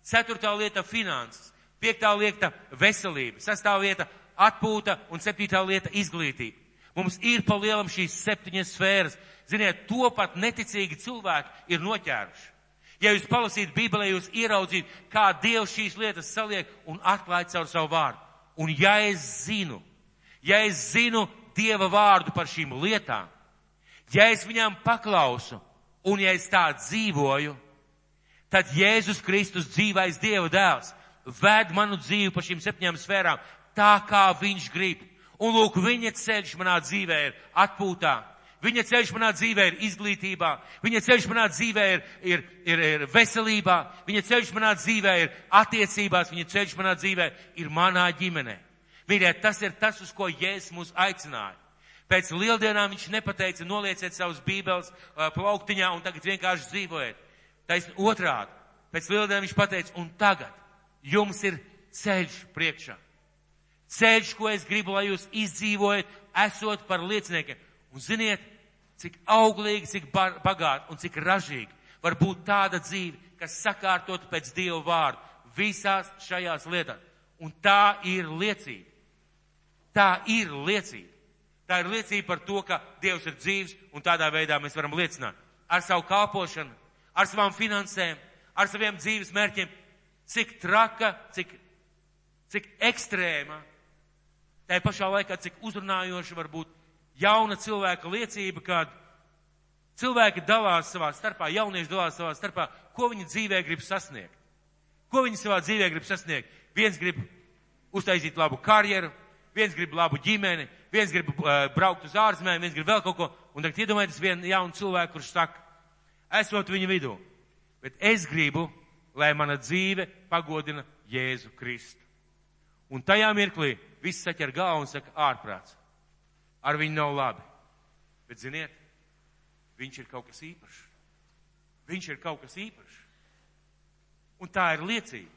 Ceturtā lieta - finanses. Piektā lieta - veselība. Sestā lieta - atpūta un septītā lieta - izglītība. Mums ir pa lielam šīs septiņas sfēras. Ziniet, to pat neticīgi cilvēki ir noķēruši. Ja jūs palasītu Bībelē, jūs ieraudzītu, kā Dievs šīs lietas saliek un atklāja caur savu vārdu. Un ja es zinu, ja es zinu Dieva vārdu par šīm lietām, ja es viņām paklausu un ja es tā dzīvoju, tad Jēzus Kristus dzīvais Dieva dēls ved manu dzīvi pa šīm septiņām sfērām tā, kā viņš grib. Un lūk, viņa ceļš manā dzīvē ir atpūtā, Viņa ceļš manā dzīvē ir izglītībā, viņa ceļš manā dzīvē ir, ir, ir, ir veselībā, viņa ceļš manā dzīvē ir attiecībās, viņa ceļš manā dzīvē ir manā ģimenē. Mīļie, tas ir tas, uz ko Jēzus mūs aicināja. Pēc lieldienām viņš nepateica, nolieciet savus bībeles plauktiņā un tagad vienkārši dzīvojiet. Taisn otrādi. Pēc lieldienām viņš pateica, un tagad jums ir ceļš priekšā. Ceļš, ko es gribu, lai jūs izdzīvojat, esot par lieciniekiem. Un ziniet, cik auglīgi, cik bagāti un cik ražīgi var būt tāda dzīve, kas sakārtot pēc Dieva vārdu visās šajās lietās. Un tā ir liecība. Tā ir liecība. Tā ir liecība par to, ka Dievs ir dzīves un tādā veidā mēs varam liecināt ar savu kalpošanu, ar savām finansēm, ar saviem dzīves mērķiem, cik traka, cik, cik ekstrēma, tā pašā laikā cik uzrunājoša var būt jauna cilvēka liecība, kad cilvēki dalās savā starpā, jaunieši dalās savā starpā, ko viņi dzīvē grib sasniegt. Ko viņi savā dzīvē grib sasniegt? Viens grib uztaisīt labu karjeru, viens grib labu ģimeni, viens grib uh, braukt uz ārzemēm, viens grib vēl kaut ko. Un tagad iedomājieties vienu jaunu cilvēku, kurš saka, esot viņa vidū, bet es gribu, lai mana dzīve pagodina Jēzu Kristu. Un tajā mirklī viss saķer galvu un saka, ārprāts ar viņu nav labi. Bet, ziniet, viņš ir kaut kas īpašs. Viņš ir kaut kas īpašs. Un tā ir liecība.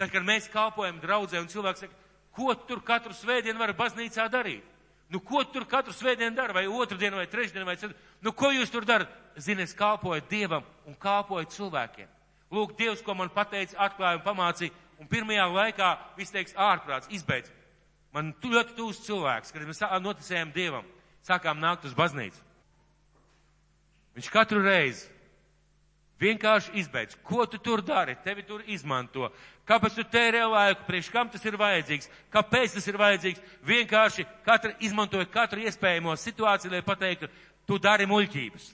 Tad, kad mēs kalpojam draudzē un cilvēks saka, ko tur katru svētdienu var baznīcā darīt? Nu, ko tur katru svētdienu dara, vai otrdienu, vai trešdienu, vai ceturtdienu? Nu, ko jūs tur darat? Zini, es kalpoju Dievam un kalpoju cilvēkiem. Lūk, Dievs, ko man pateica, atklāja un pamācīja, un pirmajā laikā viss teiks ārprāts, izbeidz. Man ļoti tūs cilvēks, kad mēs noticējām Dievam, sākām nākt uz baznīcu. Viņš katru reizi Vienkārši izbeidz, ko tu tur dari, tevi tur izmanto, kāpēc tu tērē laiku, priekš kam tas ir vajadzīgs, kāpēc tas ir vajadzīgs. Vienkārši katra izmantoja katru iespējamo situāciju, lai pateiktu, tu dari muļķības.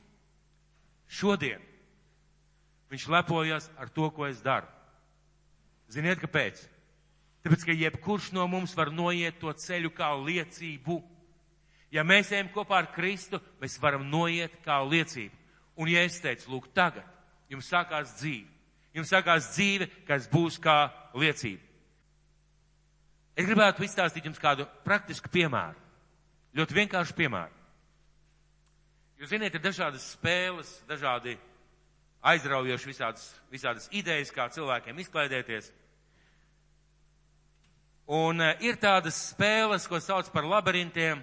Šodien viņš lepojas ar to, ko es daru. Ziniet, kāpēc? Tāpēc, ka jebkurš no mums var noiet to ceļu kā liecību. Ja mēs ejam kopā ar Kristu, mēs varam noiet kā liecību. Un ja es teicu, lūk, tagad jums sākās dzīve, jums sākās dzīve, kas būs kā liecība. Es gribētu izstāstīt jums kādu praktisku piemēru. Ļoti vienkāršu piemēru. Jūs ziniet, ir dažādas spēles, dažādi aizraujoši visādas, visādas idejas, kā cilvēkiem izklaidēties. Un uh, ir tādas spēles, ko sauc par labirintiem,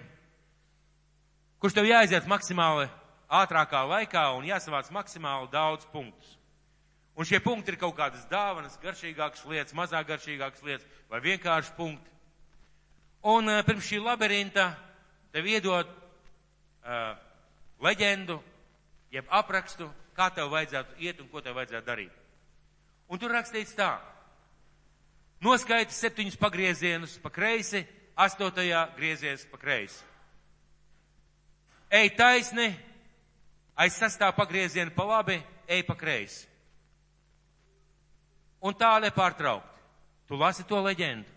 kurš tev jāaiziet maksimāli ātrākā laikā un jāsavāc maksimāli daudz punktus. Un šie punkti ir kaut kādas dāvanas, garšīgākas lietas, mazāk garšīgākas lietas vai vienkārši punkti. Un uh, pirms šī labirinta tev iedod uh, leģendu, jeb aprakstu, kā tev vajadzētu iet un ko tev vajadzētu darīt. Un tur rakstīts tā. Noskaiti septiņus pagriezienus pa kreisi, astotajā griezies pa kreisi. Ej taisni, aiz sastāv pagriezienu pa labi, ej pa kreisi. Un tā nepārtraukti. Tu lasi to leģendu.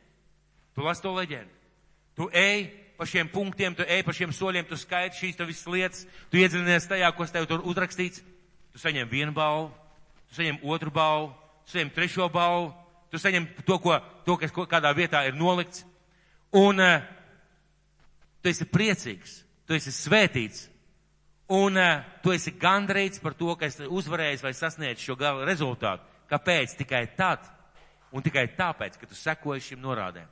Tu lasi to leģendu. Tu ej pa šiem punktiem, tu ej pa šiem soļiem, tu skaiti šīs visas lietas, tu iedziļinies tajā, kas tev tur uzrakstīts. Tu saņem vienu balvu, tu saņem otru balvu, tu saņem trešo balvu, tu saņem to, ko, to kas kādā vietā ir nolikts. Un uh, tu esi priecīgs, tu esi svētīts, un uh, tu esi gandrīts par to, ka esi uzvarējis vai sasniedzis šo gala rezultātu. Kāpēc? Tikai tad, un tikai tāpēc, ka tu sekoji šim norādēm.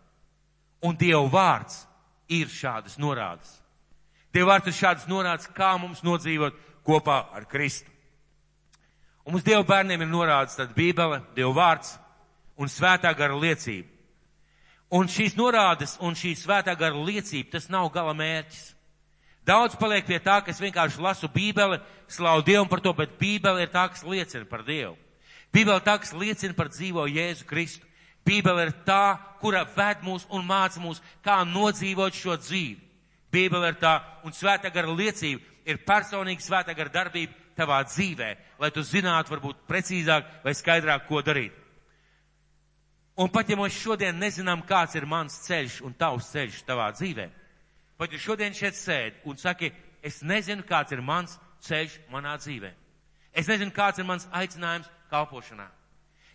Un Dieva vārds ir šādas norādes. Dieva vārds ir šādas norādes, kā mums nodzīvot kopā ar Kristu. Un mums Dieva bērniem ir norādes tad Bībele, Dieva vārds un svētā gara liecība. Un šīs norādes un šī svētā gara liecība, tas nav gala mērķis. Daudz paliek pie tā, ka es vienkārši lasu Bībeli, slavu Dievu par to, bet Bībele ir tā, kas liecina par Dievu. Bībele ir tā, kas liecina par dzīvo Jēzu Kristu. Bībele ir tā, kura ved mūs un māca mūs, kā nodzīvot šo dzīvi. Bībele ir tā, un svētā gara liecība ir personīga svētā gara darbība tavā dzīvē, lai tu zinātu varbūt precīzāk vai skaidrāk, ko darīt. Un pat ja mēs šodien nezinām, kāds ir mans ceļš un tavs ceļš tavā dzīvē, Pat ja šodien šeit sēd un saki, es nezinu, kāds ir mans ceļš manā dzīvē. Es nezinu, kāds ir mans aicinājums kalpošanā.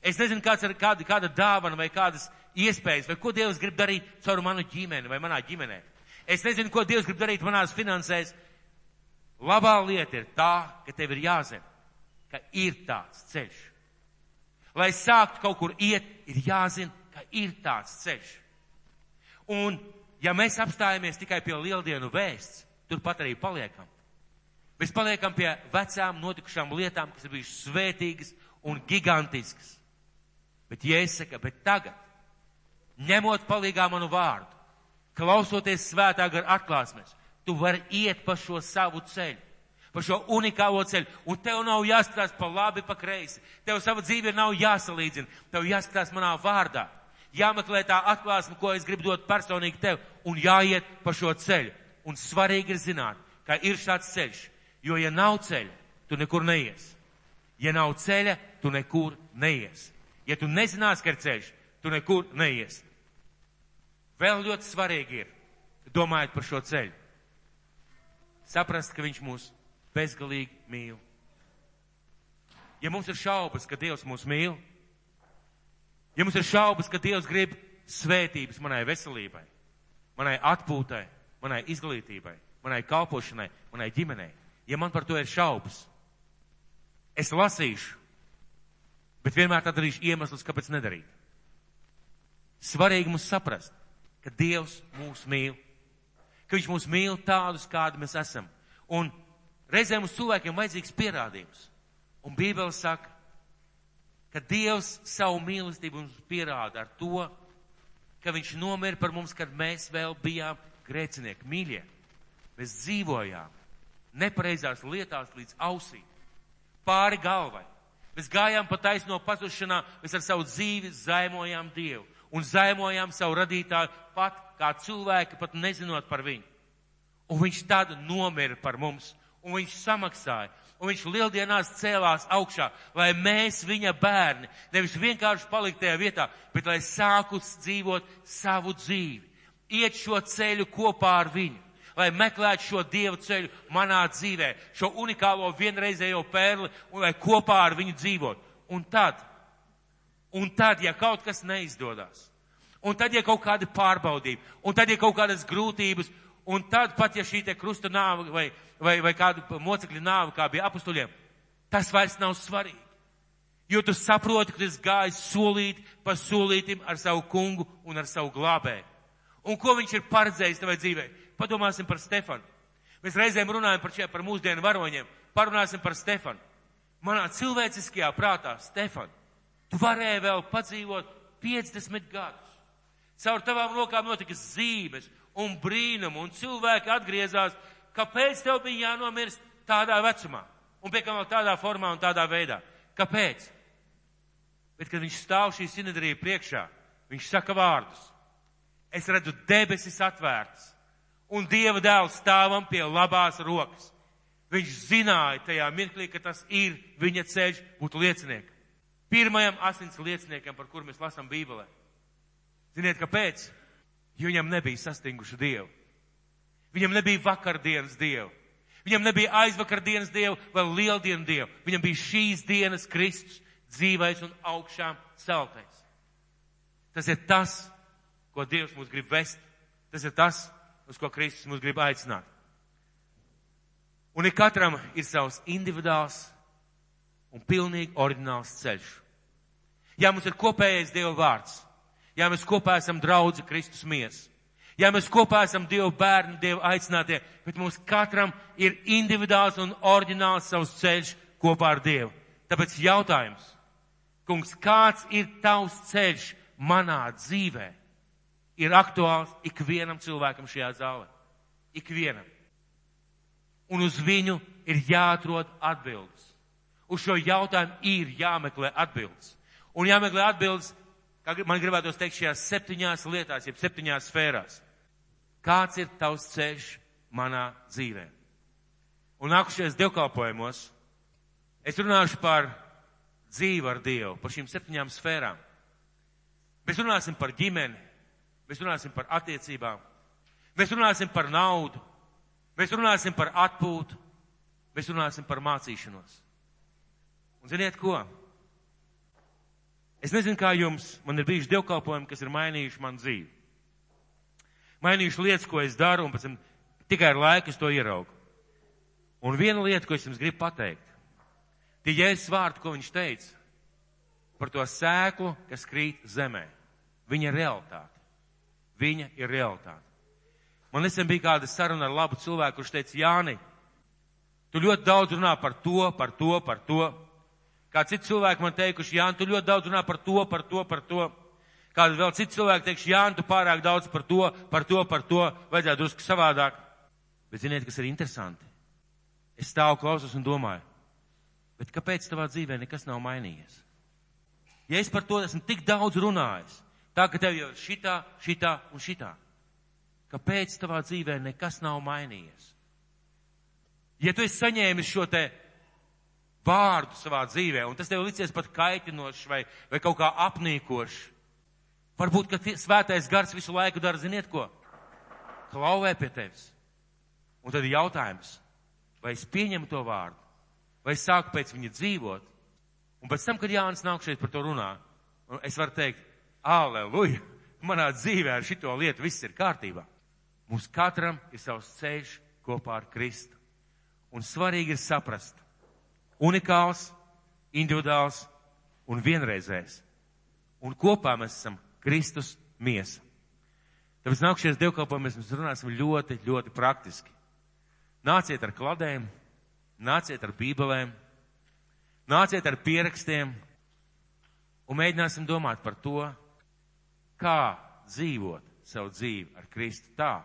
Es nezinu, kāds ir kāda, kāda dāvana vai kādas iespējas, vai ko Dievs grib darīt caur manu ģimeni vai manā ģimenē. Es nezinu, ko Dievs grib darīt manās finansēs. Labā lieta ir tā, ka tev ir jāzina, ka ir tāds ceļš. Lai sāktu kaut kur iet, ir jāzina, ka ir tāds ceļš. Un ja mēs apstājamies tikai pie lieldienu vēsts, turpat arī paliekam. Mēs paliekam pie vecām notikušām lietām, kas ir bijušas svētīgas un gigantiskas. Bet jāsaka, bet tagad, ņemot palīgā manu vārdu, klausoties svētā gara atklāsmēs, tu vari iet pa šo savu ceļu, pa šo unikālo ceļu, un tev nav jāskatās pa labi, pa kreisi. Tev sava dzīve nav jāsalīdzina, tev jāskatās manā vārdā jāmeklē tā atklāsme, ko es gribu dot personīgi tev, un jāiet pa šo ceļu. Un svarīgi ir zināt, ka ir šāds ceļš, jo ja nav ceļa, tu nekur neies. Ja nav ceļa, tu nekur neies. Ja tu nezinās, ka ir ceļš, tu nekur neies. Vēl ļoti svarīgi ir, domājot par šo ceļu, saprast, ka viņš mūs bezgalīgi mīl. Ja mums ir šaubas, ka Dievs mūs mīl, Ja mums ir šaubas, ka Dievs grib svētības manai veselībai, manai atpūtai, manai izglītībai, manai kalpošanai, manai ģimenei, ja man par to ir šaubas, es lasīšu, bet vienmēr tad darīšu iemeslus, kāpēc nedarīt. Svarīgi mums saprast, ka Dievs mūs mīl, ka Viņš mūs mīl tādus, kādi mēs esam. Un reizēm mums cilvēkiem vajadzīgs pierādījums. Un Bībele saka, ka Dievs savu mīlestību mums pierāda ar to, ka Viņš nomira par mums, kad mēs vēl bijām grēcinieki, mīļie. Mēs dzīvojām nepareizās lietās līdz ausī, pāri galvai. Mēs gājām pa taisno pazušanā, mēs ar savu dzīvi zaimojām Dievu un zaimojām savu radītāju pat kā cilvēki, pat nezinot par viņu. Un viņš tad nomira par mums, un viņš samaksāja, un viņš lieldienās cēlās augšā, lai mēs viņa bērni nevis vienkārši palikt tajā vietā, bet lai sāku dzīvot savu dzīvi, iet šo ceļu kopā ar viņu lai meklētu šo dievu ceļu manā dzīvē, šo unikālo vienreizējo pērli un lai kopā ar viņu dzīvot. Un tad, un tad, ja kaut kas neizdodas, un tad, ja kaut kādi pārbaudījumi, un tad, ja kaut kādas grūtības, un tad pat, ja šī te krusta nāva vai, vai, vai kādu mocekļu nāva, kā bija apustuļiem, tas vairs nav svarīgi. Jo tu saproti, ka tas gājis solīt pa solītim ar savu kungu un ar savu glābēju. Un ko viņš ir paredzējis tavai dzīvei? Padomāsim par Stefanu. Mēs reizēm runājam par, šie, par mūsdienu varoņiem. Parunāsim par Stefanu. Manā cilvēciskajā prātā, Stefan, tu varēji vēl padzīvot 50 gadus. Caur tavām rokām notika zīmes un brīnumu, un cilvēki atgriezās. Kāpēc tev bija jānomirst tādā vecumā? Un pie kā vēl tādā formā un tādā veidā? Kāpēc? Bet, kad viņš stāv šī sinedarija priekšā, viņš saka vārdus. Es redzu debesis atvērtas un Dieva dēls stāvam pie labās rokas. Viņš zināja tajā mirklī, ka tas ir viņa ceļš būt lieciniekam. Pirmajam asins lieciniekam, par kuru mēs lasām Bībelē. Ziniet, kāpēc? Jo viņam nebija sastinguši Dievu. Viņam nebija vakardienas Dievu. Viņam nebija aizvakardienas Dievu vai lieldienu Dievu. Viņam bija šīs dienas Kristus, dzīvais un augšām celtais. Tas ir tas, ko Dievs mums grib vest. Tas ir tas, uz ko Kristus mums grib aicināt. Un ik katram ir savs individuāls un pilnīgi oriģināls ceļš. Ja mums ir kopējais Dieva vārds, ja mēs kopā esam draudzi Kristus mies, ja mēs kopā esam Dieva bērni, Dieva aicinātie, bet mums katram ir individuāls un oriģināls savs ceļš kopā ar Dievu. Tāpēc jautājums, kungs, kāds ir tavs ceļš manā dzīvē? ir aktuāls ikvienam cilvēkam šajā zālē. Ikvienam. Un uz viņu ir jāatrod atbildes. Uz šo jautājumu ir jāmeklē atbildes. Un jāmeklē atbildes, kā man gribētos teikt, šajās septiņās lietās, jeb septiņās sfērās. Kāds ir tavs ceļš manā dzīvē? Un nākušies dievkalpojumos, es runāšu par dzīvi ar Dievu, par šīm septiņām sfērām. Mēs runāsim par ģimeni, Mēs runāsim par attiecībām. Mēs runāsim par naudu. Mēs runāsim par atpūtu. Mēs runāsim par mācīšanos. Un ziniet ko? Es nezinu, kā jums, man ir bijuši dievkalpojumi, kas ir mainījuši man dzīvi. Mainījuši lietas, ko es daru, un pēc tam tikai ar laiku es to ieraugu. Un viena lieta, ko es jums gribu pateikt, tie jēzus vārdi, ko viņš teica par to sēklu, kas krīt zemē. Viņa realitāte. Viņa ir realitāte. Man nesen bija kāda saruna ar labu cilvēku, kurš teica, Jāni, tu ļoti daudz runā par to, par to, par to. Kā citi cilvēki man teikuši, Jāni, tu ļoti daudz runā par to, par to, par to. Kāda vēl citi cilvēki teikuši, Jāni, tu pārāk daudz par to, par to, par to, vajadzētu drusku savādāk. Bet ziniet, kas ir interesanti? Es stāvu klausos un domāju, bet kāpēc tavā dzīvē nekas nav mainījies? Ja es par to esmu tik daudz runājis, Tā, ka tev jau ir šitā, šitā un šitā. Kāpēc tavā dzīvē nekas nav mainījies? Ja tu esi saņēmis šo te vārdu savā dzīvē, un tas tev licies pat kaitinošs vai, vai kaut kā apnīkošs, varbūt, ka svētais gars visu laiku dara, ziniet ko? Klauvē pie tevis. Un tad ir jautājums, vai es pieņemu to vārdu, vai es sāku pēc viņa dzīvot, un pēc tam, kad Jānis nāk šeit par to runā, es varu teikt, Aleluja! Manā dzīvē ar šito lietu viss ir kārtībā. Mums katram ir savs ceļš kopā ar Kristu. Un svarīgi ir saprast, unikāls, individuāls un vienreizējs. Un kopā mēs esam Kristus miesa. Tāpēc nākšies dievkalpojumies, mēs runāsim ļoti, ļoti praktiski. Nāciet ar kladēm, nāciet ar bībelēm, nāciet ar pierakstiem un mēģināsim domāt par to, kā dzīvot savu dzīvi ar Kristu tā,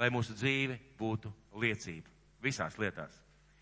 lai mūsu dzīve būtu liecība visās lietās.